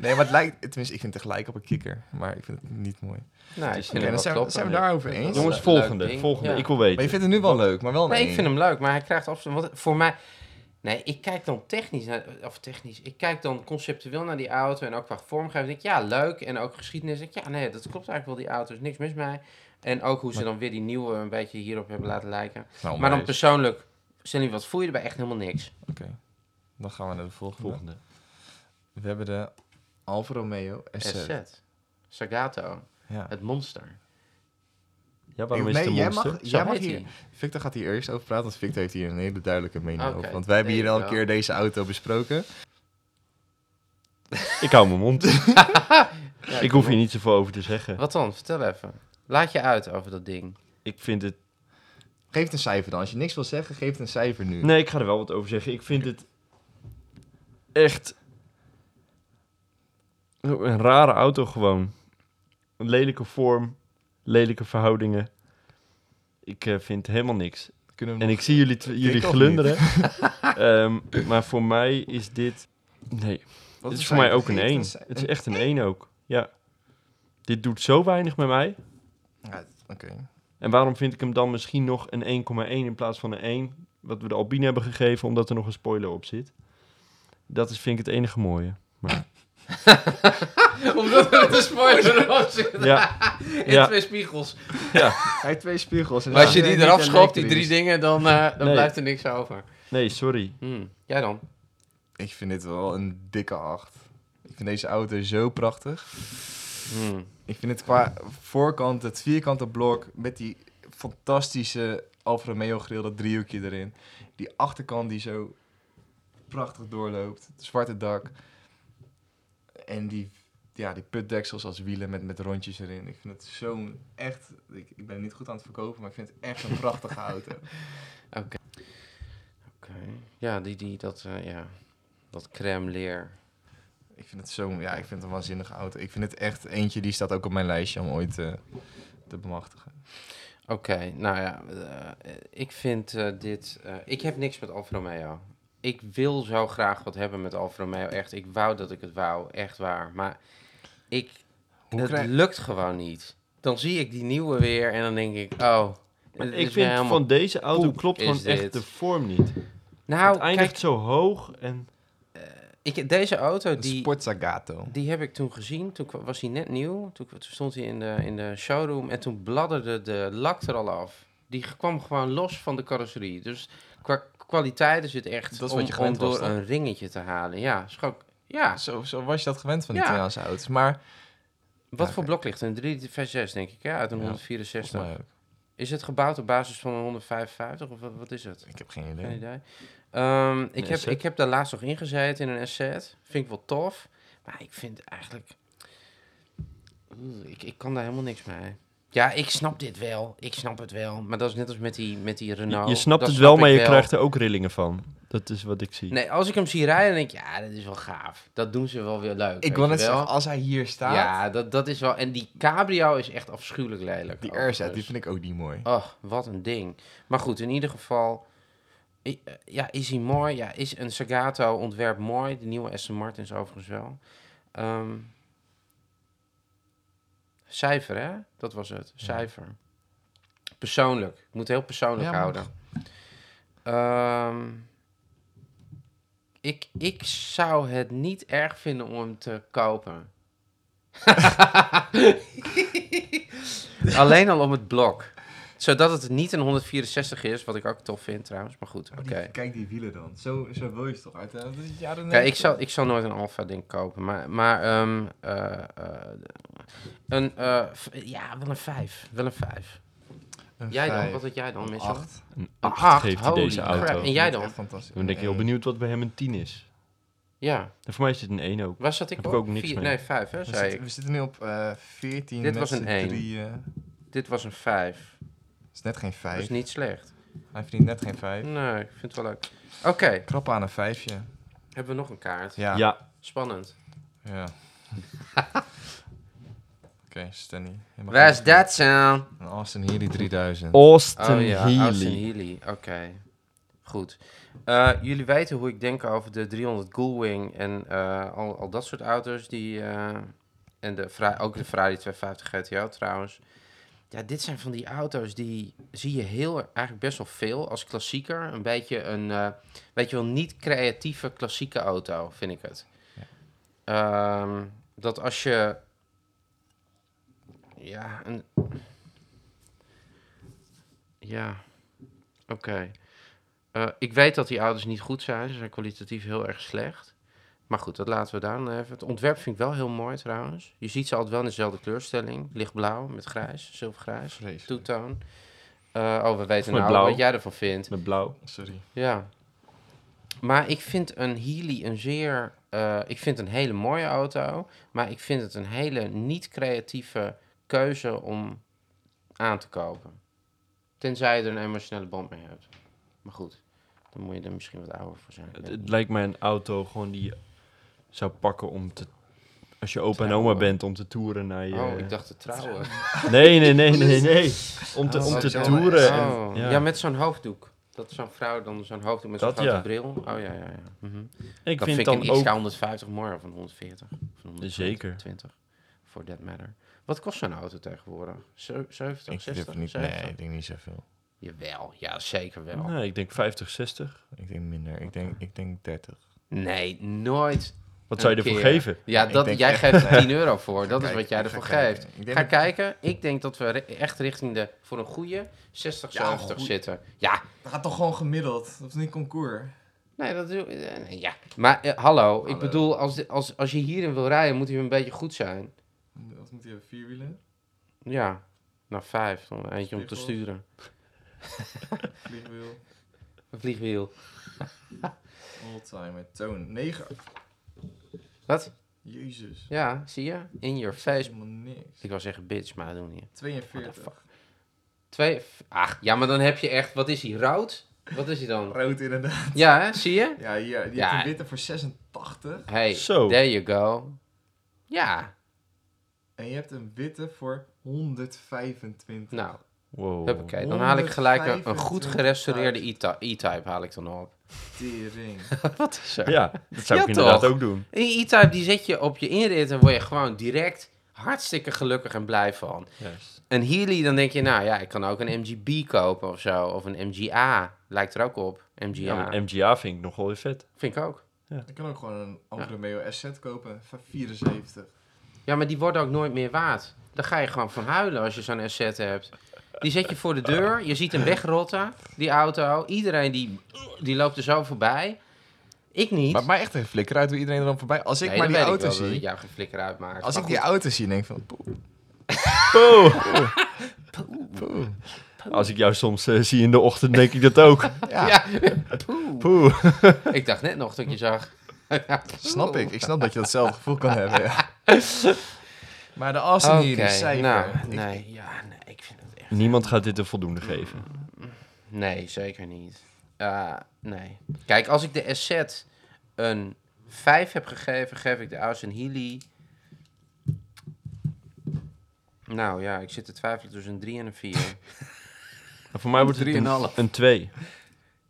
[SPEAKER 1] nee, maar het lijkt... Tenminste, ik vind het gelijk op een kikker. Maar ik vind het niet mooi.
[SPEAKER 3] Nou,
[SPEAKER 1] dan
[SPEAKER 3] wel
[SPEAKER 1] zijn we,
[SPEAKER 3] kloppen.
[SPEAKER 1] zijn we daarover eens.
[SPEAKER 3] Jongens,
[SPEAKER 2] volgende. volgende.
[SPEAKER 3] Ja.
[SPEAKER 2] Ik wil
[SPEAKER 1] Maar je
[SPEAKER 2] weten.
[SPEAKER 1] vindt het nu wel leuk, maar wel een
[SPEAKER 3] Nee, ik
[SPEAKER 1] 1.
[SPEAKER 3] vind hem leuk, maar hij krijgt absoluut... Want voor mij... Nee, ik kijk dan technisch naar... Of technisch. Ik kijk dan conceptueel naar die auto en ook qua vormgeving. denk ik, ja, leuk. En ook geschiedenis. denk ik, ja, nee, dat klopt eigenlijk wel, die auto. is niks mis mee. En ook hoe ze dan weer die nieuwe een beetje hierop hebben laten lijken.
[SPEAKER 1] Nou,
[SPEAKER 3] Maar dan persoonlijk... Stanley, wat voel je erbij? Echt helemaal niks.
[SPEAKER 1] Oké, dan gaan we naar de volgende.
[SPEAKER 2] Volgende.
[SPEAKER 1] We hebben de Alfa Romeo SZ.
[SPEAKER 3] SZ. Sagato.
[SPEAKER 1] Ja.
[SPEAKER 3] Het monster.
[SPEAKER 2] Ja, waarom is
[SPEAKER 1] Nee,
[SPEAKER 2] het een
[SPEAKER 1] jij
[SPEAKER 2] monster?
[SPEAKER 1] mag, jij mag hier... Victor gaat hier eerst over praten, want Victor heeft hier een hele duidelijke mening over. Want wij hebben hier al een keer deze auto besproken.
[SPEAKER 2] Ik hou mijn mond.
[SPEAKER 3] Ja,
[SPEAKER 2] ik hoef hier niet zoveel over te zeggen.
[SPEAKER 3] Wat dan? Vertel even. Laat je uit over dat ding.
[SPEAKER 2] Ik vind het...
[SPEAKER 1] Geef het een cijfer dan. Als je niks wil zeggen, geef het een cijfer nu.
[SPEAKER 2] Nee, ik ga er wel wat over zeggen. Ik vind het echt een rare auto gewoon. Een lelijke vorm, lelijke verhoudingen. Ik eh, vind helemaal niks.
[SPEAKER 1] Kunnen we
[SPEAKER 2] En
[SPEAKER 1] nog-
[SPEAKER 2] ik zie jullie, jullie glunderen. Ehm, maar voor mij is dit... Nee,
[SPEAKER 1] Wat
[SPEAKER 2] dit is
[SPEAKER 1] een
[SPEAKER 2] voor mij ook een
[SPEAKER 1] Geef
[SPEAKER 2] 1.
[SPEAKER 1] cij-
[SPEAKER 2] Het is echt een 1 ook. Ja. Dit doet zo weinig met mij.
[SPEAKER 1] Ja, Oké.
[SPEAKER 2] En waarom vind ik hem dan misschien nog een 1,1 in plaats van een 1? Wat we de Albine hebben gegeven, omdat er nog een spoiler op zit. Dat is, vind ik het enige mooie. Maar,
[SPEAKER 3] Omdat er een spoiler erop zit.
[SPEAKER 2] ja,
[SPEAKER 3] In
[SPEAKER 2] Ja.
[SPEAKER 3] twee spiegels.
[SPEAKER 2] ja,
[SPEAKER 1] Hij heeft twee spiegels. en
[SPEAKER 3] Maar als je die eraf schopt, die drie dingen, dan, eh, dan
[SPEAKER 2] Nee.
[SPEAKER 3] blijft er niks over.
[SPEAKER 2] nee, sorry.
[SPEAKER 3] Hmm. Jij dan?
[SPEAKER 1] Ik vind dit wel een dikke 8. Ik vind deze auto zo prachtig.
[SPEAKER 3] Hmm.
[SPEAKER 1] Ik vind het qua voorkant, het vierkante blok met die fantastische Alfa Romeo grill, dat driehoekje erin. Die achterkant die zo prachtig doorloopt. Het zwarte dak. En die, ja, die putdeksels als wielen met, met rondjes erin. Ik vind het zo'n echt... Ik, ik ben niet goed aan het verkopen, maar ik vind het echt een prachtige auto.
[SPEAKER 3] Oké. Oké. Ja, die, die, dat, eh, ja, dat crème leer.
[SPEAKER 1] Ik vind het zo'n... Ja, ik vind het een waanzinnige auto. Ik vind het echt eentje, die staat ook op mijn lijstje om ooit eh, te bemachtigen.
[SPEAKER 3] Oké, nou ja, eh, ik vind eh, dit... eh, ik heb niks met Alfa Romeo. Ik wil zo graag wat hebben met Alfa Romeo, echt. Ik wou dat ik het wou, echt waar. Maar ik,
[SPEAKER 1] Hoe
[SPEAKER 3] het
[SPEAKER 1] krijg-
[SPEAKER 3] lukt gewoon niet. Dan zie ik die nieuwe weer en dan denk ik, oh...
[SPEAKER 2] Ik vind van deze auto klopt gewoon
[SPEAKER 3] dit.
[SPEAKER 2] echt de vorm niet.
[SPEAKER 3] Nou,
[SPEAKER 2] het eindigt
[SPEAKER 3] kijk,
[SPEAKER 2] zo hoog en...
[SPEAKER 3] ik, deze auto,
[SPEAKER 1] Een
[SPEAKER 3] die,
[SPEAKER 1] Sport Zagato.
[SPEAKER 3] die heb ik toen gezien. Toen was hij net nieuw. Toen, toen stond hij in de, in de showroom en toen bladderde de lak er al af. Die kwam gewoon los van de carrosserie. Dus qua kwaliteit is het echt
[SPEAKER 1] Dat is
[SPEAKER 3] om,
[SPEAKER 1] wat je gewend
[SPEAKER 3] om
[SPEAKER 1] was,
[SPEAKER 3] door een ringetje te halen. Ja, gewoon- ja.
[SPEAKER 1] Zo, zo was je dat gewend van die
[SPEAKER 3] Ja.
[SPEAKER 1] Italiaanse auto's. Maar
[SPEAKER 3] Wat
[SPEAKER 1] Ja,
[SPEAKER 3] voor blok ligt? Een 3 vers 6 denk ik, ja, uit een
[SPEAKER 1] Ja,
[SPEAKER 3] 164.
[SPEAKER 1] volgens mij ook.
[SPEAKER 3] Is het gebouwd op basis van een 155 of wat, wat is het?
[SPEAKER 1] Ik heb geen idee.
[SPEAKER 3] Geen idee. Ehm, ik, heb, ik heb daar laatst nog ingezeten in een asset. Vind ik wel tof. Maar ik vind eigenlijk... Ik, ik kan daar helemaal niks mee. Ja, ik snap dit wel. Ik snap het wel. Maar dat is net als met die, met die
[SPEAKER 2] Je,
[SPEAKER 3] Renault.
[SPEAKER 2] je snapt
[SPEAKER 3] Dat
[SPEAKER 2] het
[SPEAKER 3] snap
[SPEAKER 2] wel, maar je krijgt er ook rillingen van. Dat is wat ik zie.
[SPEAKER 3] Nee, als ik hem zie rijden, dan denk ik... Ja, dat is wel gaaf. Dat doen ze wel weer leuk.
[SPEAKER 1] Ik wil net zeggen, als hij hier staat,
[SPEAKER 3] Ja, dat, dat is wel... En die cabrio is echt afschuwelijk lelijk.
[SPEAKER 1] die. RZ, die vind ik ook niet mooi.
[SPEAKER 3] Oh, wat een ding. Maar goed, in ieder geval... eh, Ja, is hij mooi? Ja, is een Sagato ontwerp mooi? De nieuwe Aston Martin is overigens wel. Ehm, cijfer, hè? Dat was het. Cijfer. Persoonlijk. Ik moet heel persoonlijk
[SPEAKER 1] Ja,
[SPEAKER 3] houden. Ehm, ik, ik zou het niet erg vinden om hem te kopen. Alleen al om het blok. Zodat het niet een 164 is, wat ik ook tof vind trouwens. Maar goed, oké.
[SPEAKER 1] Kijk die wielen dan. Zo, zo wil je het toch uit. Dat is jaren
[SPEAKER 3] Kijk, ik zal, ik zal nooit een Alfa ding kopen, maar, maar ehm, eh, eh, een, eh, v- ja, wel een 5. Wel een 5. Jij dan? Wat had jij dan, Mitchell?
[SPEAKER 1] Acht.
[SPEAKER 2] Een
[SPEAKER 3] Een
[SPEAKER 2] 8
[SPEAKER 3] acht,
[SPEAKER 2] geeft hij
[SPEAKER 3] holy
[SPEAKER 2] deze
[SPEAKER 3] crap.
[SPEAKER 2] auto.
[SPEAKER 3] En jij dan?
[SPEAKER 1] Fantastisch.
[SPEAKER 2] Dan ben ik heel benieuwd wat bij hem een 10 is.
[SPEAKER 3] Ja.
[SPEAKER 2] En voor mij is dit een 1 ook.
[SPEAKER 3] Waar zat ik
[SPEAKER 2] Heb
[SPEAKER 3] op?
[SPEAKER 2] ik ook niks
[SPEAKER 3] Vier-
[SPEAKER 2] mee.
[SPEAKER 3] Nee, 5 hè,
[SPEAKER 1] We
[SPEAKER 3] zei
[SPEAKER 1] zitten,
[SPEAKER 3] ik.
[SPEAKER 1] we zitten nu op eh 14
[SPEAKER 3] Dit
[SPEAKER 1] met
[SPEAKER 3] was een
[SPEAKER 1] z'n
[SPEAKER 3] één.
[SPEAKER 1] drieën.
[SPEAKER 3] Dit was een 5.
[SPEAKER 1] Dat is net geen
[SPEAKER 3] Dat
[SPEAKER 1] 5.
[SPEAKER 3] is niet slecht.
[SPEAKER 1] Hij verdient net geen 5.
[SPEAKER 3] Nee, ik vind het wel leuk. Oké,
[SPEAKER 1] Krap aan een vijfje.
[SPEAKER 3] hebben we nog een kaart.
[SPEAKER 1] Ja.
[SPEAKER 2] Ja,
[SPEAKER 3] Spannend.
[SPEAKER 1] Ja. Oké,
[SPEAKER 3] Waar is
[SPEAKER 1] even-
[SPEAKER 3] dat sound?
[SPEAKER 1] Austin Healey 3000.
[SPEAKER 2] Austin
[SPEAKER 3] Oh ja,
[SPEAKER 2] Healey.
[SPEAKER 3] Austin Healey. Oké, goed. Eh, jullie weten hoe ik denk over de 300 Gullwing en eh, al, al dat soort auto's. Die, eh, en de, Fra- ook de Ferrari 250 GTO trouwens. Ja, dit zijn van die auto's die zie je heel, eigenlijk best wel veel als klassieker. Een beetje een, eh, weet je wel, niet creatieve klassieke auto, vind ik het. Ehm, dat als je, ja, een, ja, oké. Eh, ik weet dat die auto's niet goed zijn. Ze zijn kwalitatief heel erg slecht. Maar goed, dat laten we daar dan even. Het ontwerp vind ik wel heel mooi trouwens. Je ziet ze altijd wel in dezelfde kleurstelling. Lichtblauw met grijs, zilvergrijs.
[SPEAKER 1] Vreselijk.
[SPEAKER 3] Two-tone. Eh, oh, we weten nou
[SPEAKER 2] blauw.
[SPEAKER 3] wat jij ervan vindt.
[SPEAKER 2] Met blauw.
[SPEAKER 1] Sorry.
[SPEAKER 3] Ja. Maar ik vind een Healy een zeer... eh, ik vind een hele mooie auto. Maar ik vind het een hele niet creatieve keuze om aan te kopen. Tenzij je er een emotionele band mee hebt. Maar goed, dan moet je er misschien wat ouder voor zijn.
[SPEAKER 2] Het, het lijkt mij een auto gewoon die zou pakken om te... Als je opa en oma bent om te toeren naar je...
[SPEAKER 3] Oh, ik dacht te trouwen.
[SPEAKER 2] Nee, nee, nee, nee, nee. Om te,
[SPEAKER 1] Oh,
[SPEAKER 2] om te toeren. en-
[SPEAKER 3] Oh, ja.
[SPEAKER 2] ja.
[SPEAKER 3] met zo'n hoofddoek. Dat zo'n vrouw dan zo'n hoofddoek met zo'n grote
[SPEAKER 2] ja.
[SPEAKER 3] bril. Oh ja, ja, ja. Mhm.
[SPEAKER 2] Ik
[SPEAKER 3] dan
[SPEAKER 2] vind
[SPEAKER 3] vind ik
[SPEAKER 2] dan
[SPEAKER 3] een
[SPEAKER 2] ook...
[SPEAKER 3] XK150 mooier of een 140. Of een 120,
[SPEAKER 2] Zeker.
[SPEAKER 3] 20, for that matter. Wat kost zo'n auto tegenwoordig? Ze- 70,
[SPEAKER 1] Ik
[SPEAKER 3] 60,
[SPEAKER 1] durf niet.
[SPEAKER 3] 70?
[SPEAKER 1] Nee, ik denk niet zoveel.
[SPEAKER 3] Jawel, ja, zeker wel.
[SPEAKER 2] Nee, ik denk 50, 60.
[SPEAKER 1] Ik denk minder. Ik denk, ik denk 30.
[SPEAKER 3] Nee, nooit.
[SPEAKER 2] Wat zou je ervoor
[SPEAKER 3] keer.
[SPEAKER 2] geven?
[SPEAKER 3] Ja,
[SPEAKER 1] Ik
[SPEAKER 3] dat,
[SPEAKER 1] denk
[SPEAKER 3] jij geeft er 10 euro voor. Dat is wat jij
[SPEAKER 1] ik
[SPEAKER 3] ervoor geeft.
[SPEAKER 1] Ik
[SPEAKER 3] Ga
[SPEAKER 1] dat-
[SPEAKER 3] kijken. Ik denk dat we echt richting de, voor een goede 60,
[SPEAKER 1] Ja,
[SPEAKER 3] 70
[SPEAKER 1] goed.
[SPEAKER 3] zitten. Ja,
[SPEAKER 1] Gaat toch gewoon gemiddeld? Dat is niet concours.
[SPEAKER 3] nee, dat doe eh, nee, Ja, maar eh, hallo, ik bedoel, als, als, als je hierin wil rijden, moet hij een beetje goed zijn.
[SPEAKER 1] Wat moet hij hebben? Vier wielen?
[SPEAKER 3] Ja, nou vijf. Dan eentje om te sturen.
[SPEAKER 1] Vliegwiel?
[SPEAKER 3] Een vliegwiel.
[SPEAKER 1] Oldtimer. Toon. 9.
[SPEAKER 3] Wat?
[SPEAKER 1] Jezus.
[SPEAKER 3] Ja, zie je? In your face.
[SPEAKER 1] Helemaal niks.
[SPEAKER 3] Ik wou zeggen bitch, maar dat doen we niet.
[SPEAKER 1] 42.
[SPEAKER 3] Twee. Ach, ja, maar dan heb je echt. Wat is hij? Rood? Wat is hij dan?
[SPEAKER 1] Rood inderdaad.
[SPEAKER 3] Ja, hè? zie je?
[SPEAKER 1] Ja, hier. Die
[SPEAKER 3] Ja.
[SPEAKER 1] heeft een witte voor 86.
[SPEAKER 3] Hey,
[SPEAKER 2] Zo.
[SPEAKER 3] there you go. Ja,
[SPEAKER 1] En je hebt een witte voor 125.
[SPEAKER 3] nou,
[SPEAKER 2] Wow.
[SPEAKER 3] huppakee. Dan haal ik gelijk een, een goed
[SPEAKER 1] 125
[SPEAKER 3] gerestaureerde E-Type haal ik dan op.
[SPEAKER 1] Tering.
[SPEAKER 3] Wat is er?
[SPEAKER 2] Ja, dat zou
[SPEAKER 3] Ja,
[SPEAKER 2] ik inderdaad ook doen.
[SPEAKER 3] Een E-Type die zet je op je inrit en word je gewoon direct hartstikke gelukkig en blij van.
[SPEAKER 2] Juist.
[SPEAKER 3] Een Healy, dan denk je, nou ja, ik kan ook een MGB kopen of zo. Of een MGA. Lijkt er ook op. MGA.
[SPEAKER 2] Ja, MGA vind ik nog wel weer vet.
[SPEAKER 3] Vind ik ook.
[SPEAKER 1] Je kan ook gewoon een Alfa Romeo SZ kopen van 74.
[SPEAKER 3] Ja, maar die worden ook nooit meer waard. Dan ga je gewoon van huilen als je zo'n asset hebt. Die zet je voor de deur, je ziet hem wegrotten, die auto. Iedereen die, die loopt er zo voorbij. Ik niet.
[SPEAKER 1] Maar, maar echt een flikker uit hoe iedereen er dan voorbij. Als ik
[SPEAKER 3] Nee,
[SPEAKER 1] maar die auto
[SPEAKER 3] wel
[SPEAKER 1] zie.
[SPEAKER 3] jou geen flikker uitmaakt.
[SPEAKER 1] Als
[SPEAKER 3] Maar
[SPEAKER 1] ik die auto zie, denk ik van. poeh,
[SPEAKER 2] Poeh.
[SPEAKER 1] poeh.
[SPEAKER 2] Als ik jou soms eh, zie in de ochtend, denk ik dat ook.
[SPEAKER 1] Ja,
[SPEAKER 3] Ja, poeh.
[SPEAKER 2] Poeh.
[SPEAKER 3] Ik dacht net nog dat je zag.
[SPEAKER 1] snap ik. Ik snap dat je datzelfde gevoel kan hebben. Ja. Maar de Austin hier, cijfer.
[SPEAKER 3] nou, nee, ja, ik.
[SPEAKER 2] Niemand gaat dit een voldoende geven.
[SPEAKER 3] Nee, zeker niet. Uh, nee. Kijk, als ik de asset een 5 heb gegeven, geef ik de Austin Healy... Nou ja, ik zit te twijfelen tussen een 3 en een 4.
[SPEAKER 2] Maar voor mij wordt het een,
[SPEAKER 3] 3,5.
[SPEAKER 2] een 2.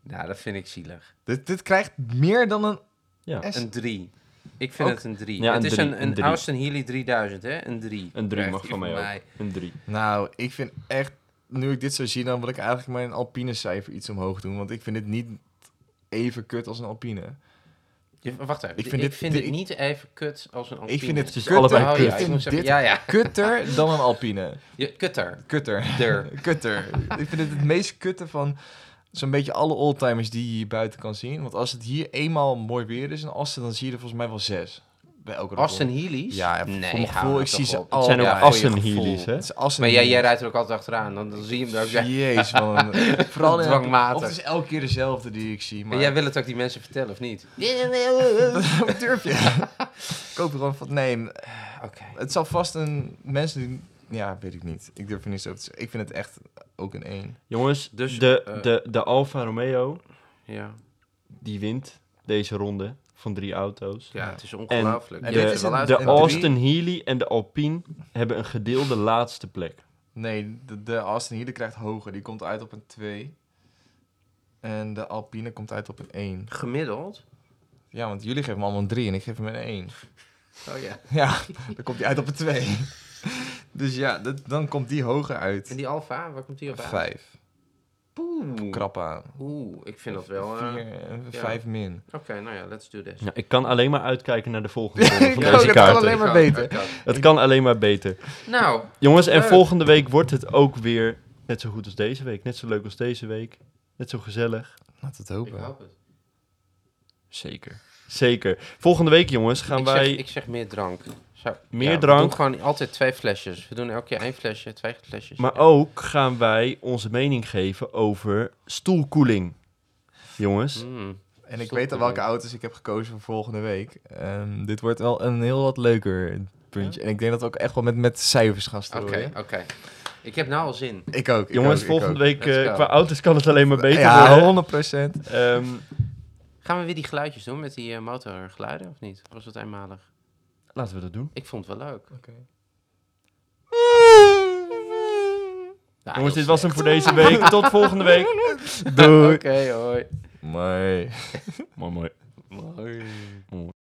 [SPEAKER 3] nou, dat vind ik zielig.
[SPEAKER 1] Dit, dit krijgt meer dan een
[SPEAKER 2] Ja.
[SPEAKER 1] S.
[SPEAKER 3] Een 3. Ik vind
[SPEAKER 1] Ook-
[SPEAKER 3] het een 3.
[SPEAKER 2] Ja,
[SPEAKER 3] het
[SPEAKER 2] een
[SPEAKER 3] is
[SPEAKER 2] drie,
[SPEAKER 3] een,
[SPEAKER 2] een.
[SPEAKER 3] Austin Healy 3000, hè? Een 3.
[SPEAKER 2] Een 3 mag van mij ook. Een 3.
[SPEAKER 1] Nou, ik vind echt, nu ik dit zo zie, dan wil ik eigenlijk mijn Alpine cijfer iets omhoog doen. Want ik vind dit niet even kut als een Alpine.
[SPEAKER 3] Je- wacht even.
[SPEAKER 1] Ik
[SPEAKER 3] Ik
[SPEAKER 1] vind
[SPEAKER 3] vind,
[SPEAKER 1] dit-
[SPEAKER 3] vind
[SPEAKER 1] dit-
[SPEAKER 3] niet even kut als een Alpine.
[SPEAKER 1] Ik vind het kutter.
[SPEAKER 2] allebei
[SPEAKER 3] Oh,
[SPEAKER 2] kut.
[SPEAKER 3] ja,
[SPEAKER 1] Ik
[SPEAKER 3] ik
[SPEAKER 1] vind dit
[SPEAKER 3] ja, ja.
[SPEAKER 1] kutter dan een Alpine.
[SPEAKER 3] Je, kutter.
[SPEAKER 1] Kutter.
[SPEAKER 3] Der.
[SPEAKER 1] Kutter. ik vind het het meest kutte van zo'n beetje alle oldtimers die je hier buiten kan zien. Want als het hier eenmaal mooi weer is in Assen, dan zie je er volgens mij wel zes. Bij elke ronde.
[SPEAKER 3] Heelys?
[SPEAKER 1] Ja, ja,
[SPEAKER 3] nee,
[SPEAKER 1] voor mijn gevoel, ik zie ze al.
[SPEAKER 2] Het zijn ook
[SPEAKER 1] ja,
[SPEAKER 2] Assen. Heelys, hè?
[SPEAKER 1] Assen
[SPEAKER 3] Maar jij, jij rijdt er ook altijd achteraan. Dan, dan zie je hem er ook. Ja.
[SPEAKER 1] Jeez, man. Vooral in
[SPEAKER 3] Dwangmatig.
[SPEAKER 1] Het is elke keer dezelfde die ik zie. Maar
[SPEAKER 3] jij wil het ook die mensen vertellen, of niet?
[SPEAKER 1] Hoe durf je? ik hoop gewoon van, nee,
[SPEAKER 3] Oké.
[SPEAKER 1] het zal vast een... Mensen die... Ja, weet ik niet. Ik durf er niet zo te zeggen. Ik vind het echt ook een één.
[SPEAKER 2] Jongens,
[SPEAKER 3] Dus,
[SPEAKER 2] de,
[SPEAKER 3] eh,
[SPEAKER 2] de, de Alfa Romeo,
[SPEAKER 3] Ja.
[SPEAKER 2] die wint deze ronde van drie auto's.
[SPEAKER 3] ja, het is ongelooflijk.
[SPEAKER 1] En
[SPEAKER 3] Je
[SPEAKER 2] de-
[SPEAKER 1] en drie-
[SPEAKER 2] Austin Healey en de Alpine hebben een gedeelde laatste plek.
[SPEAKER 1] Nee, de, de Aston Healer krijgt hoger. Die komt uit op een 2. En de Alpine komt uit op een 1.
[SPEAKER 3] Gemiddeld?
[SPEAKER 1] Ja, want jullie geven hem allemaal een 3 en ik geef hem een 1.
[SPEAKER 3] Oh ja.
[SPEAKER 1] Ja, dan komt hij uit op een 2. Dus ja, dat, dan komt die hoger
[SPEAKER 3] En
[SPEAKER 1] uit.
[SPEAKER 3] die Alfa, waar komt die op uit?
[SPEAKER 1] 5.
[SPEAKER 3] Poeh.
[SPEAKER 1] Krap aan.
[SPEAKER 3] Oeh, ik vind dat wel... eh,
[SPEAKER 1] 4 en 5 min.
[SPEAKER 3] Oké, nou ja, let's do this.
[SPEAKER 2] Ja, ik kan alleen maar uitkijken naar de volgende ronde
[SPEAKER 1] Ik
[SPEAKER 2] van
[SPEAKER 1] ook,
[SPEAKER 2] deze
[SPEAKER 1] het kan
[SPEAKER 2] kaarten.
[SPEAKER 1] alleen maar
[SPEAKER 3] Ik
[SPEAKER 1] beter.
[SPEAKER 3] ook, ik ook.
[SPEAKER 2] Het kan alleen maar beter.
[SPEAKER 3] Nou,
[SPEAKER 2] Jongens, en
[SPEAKER 3] Leuk.
[SPEAKER 2] volgende week wordt het ook weer net zo goed als deze week. Net zo leuk als deze week. Net zo gezellig.
[SPEAKER 1] Laten we
[SPEAKER 3] ik
[SPEAKER 1] het hopen.
[SPEAKER 3] hoop het.
[SPEAKER 2] Zeker. Zeker. Volgende week, jongens, gaan
[SPEAKER 3] ik,
[SPEAKER 2] wij...
[SPEAKER 3] zeg, ik zeg meer drank. Zo,
[SPEAKER 2] Meer
[SPEAKER 3] ja,
[SPEAKER 2] drank?
[SPEAKER 3] We doen gewoon altijd twee flesjes. We doen elke keer één flesje, twee flesjes.
[SPEAKER 2] Maar
[SPEAKER 3] Ja.
[SPEAKER 2] ook gaan wij onze mening geven over stoelkoeling. Jongens.
[SPEAKER 3] Mm.
[SPEAKER 1] En ik weet al welke auto's ik heb gekozen voor volgende week. Ehm, dit wordt wel een heel wat leuker puntje. En ik denk dat we ook echt wel met, met cijfers gaan
[SPEAKER 3] Oké,
[SPEAKER 1] strooien.
[SPEAKER 3] oké. Ik heb nou al zin.
[SPEAKER 1] Ik ook. ik
[SPEAKER 2] Jongens,
[SPEAKER 1] ook,
[SPEAKER 2] volgende
[SPEAKER 1] ook.
[SPEAKER 2] week eh, qua auto's kan het alleen maar beter
[SPEAKER 1] ja,
[SPEAKER 2] worden.
[SPEAKER 1] 100 procent.
[SPEAKER 2] Ehm,
[SPEAKER 3] Gaan we weer die geluidjes doen met die eh, motorgeluiden of niet? Of was het eenmalig?
[SPEAKER 2] Laten we dat doen.
[SPEAKER 3] Ik vond het wel leuk.
[SPEAKER 1] Oké.
[SPEAKER 3] Ja,
[SPEAKER 2] Jongens, dit was hem voor deze week. Tot volgende week.
[SPEAKER 1] Doei.
[SPEAKER 3] Oké, hoi.
[SPEAKER 2] Mooi, mooi.
[SPEAKER 3] Mooi.
[SPEAKER 2] mooi.